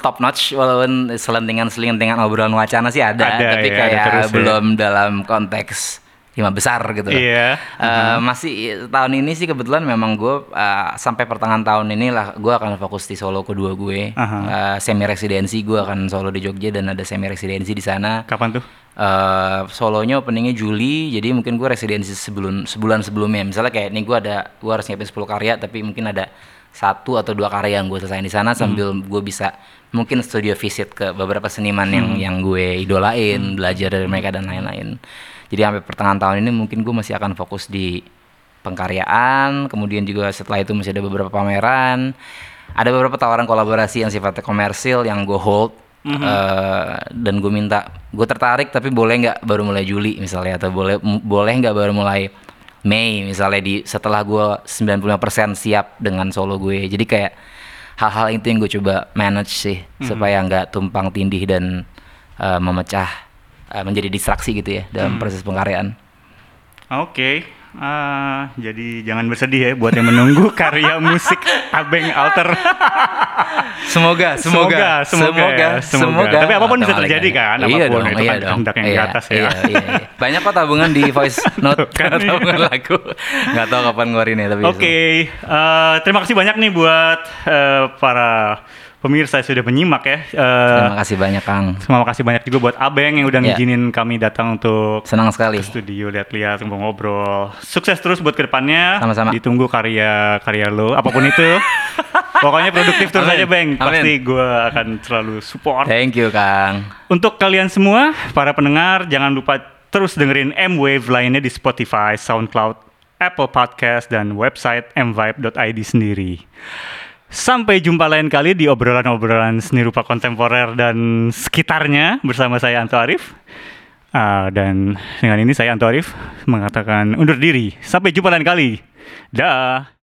top notch walaupun selentingan-selentingan obrolan wacana sih ada, Ada, tapi ya, ada kayak terus ya. belum dalam konteks lima besar gitu. loh. Iya. Eh, masih tahun ini sih kebetulan memang gue eh, sampai pertengahan tahun ini lah gue akan fokus di solo kedua gue Aha. semi residensi gue akan solo di Jogja dan ada semi residensi di sana Kapan tuh? Eh solonya openingnya Juli jadi mungkin gue residensi sebelum sebulan sebelumnya. Misalnya kayak ini gue ada gue harus nyiapin 10 karya tapi mungkin ada satu atau dua karya yang gue selesaiin di sana sambil gue bisa mungkin studio visit ke beberapa seniman yang yang gue idolain belajar dari mereka dan lain-lain. Jadi sampai pertengahan tahun ini mungkin gue masih akan fokus di pengkaryaan kemudian juga setelah itu masih ada beberapa pameran. Ada beberapa tawaran kolaborasi yang sifatnya komersil yang gue hold Eh, dan gue minta gue tertarik tapi boleh nggak baru mulai Juli misalnya atau boleh boleh nggak baru mulai Mei misalnya di setelah gue 95% siap dengan solo gue. Jadi kayak hal-hal itu yang gue coba manage sih supaya nggak tumpang tindih dan eh, memecah eh, menjadi distraksi gitu ya dalam proses pengkaryaan Oke. Ah, jadi jangan bersedih ya buat yang menunggu karya musik Abeng Alter. semoga Semoga, semoga, ya, semoga. Tapi apa pun bisa terjadi kan, iya apa pun. dong, Itu iya kan dong. yang di Iya, atas ya. Iya, iya, iya. Banyak kok tabungan di voice note, Kan, iya. tabungan lagu. Nggak tahu kapan ngeluarinnya tapi. Oke, eh, terima kasih banyak nih buat eh, para pemirsa sudah menyimak ya. Eh, Terima kasih banyak Kang. Terima kasih banyak juga buat Abeng yang udah ngizinin kami datang untuk Senang sekali. ke studio lihat-lihat ngobrol-ngobrol. Sukses terus buat ke depannya. Sama-sama. Ditunggu karya-karya lo, apa pun itu. Pokoknya produktif terus Amin. aja, Beng. Amin. Pasti gue akan selalu support. Thank you Kang. Untuk kalian semua, para pendengar, jangan lupa terus dengerin M-Wave lainnya di Spotify, SoundCloud, Apple Podcast, dan website mvibe.id sendiri. Sampai jumpa lain kali di obrolan-obrolan seni rupa kontemporer dan sekitarnya bersama saya Anto Arif. Ah, dan dengan ini saya Anto Arif mengatakan undur diri. Sampai jumpa lain kali. Dah.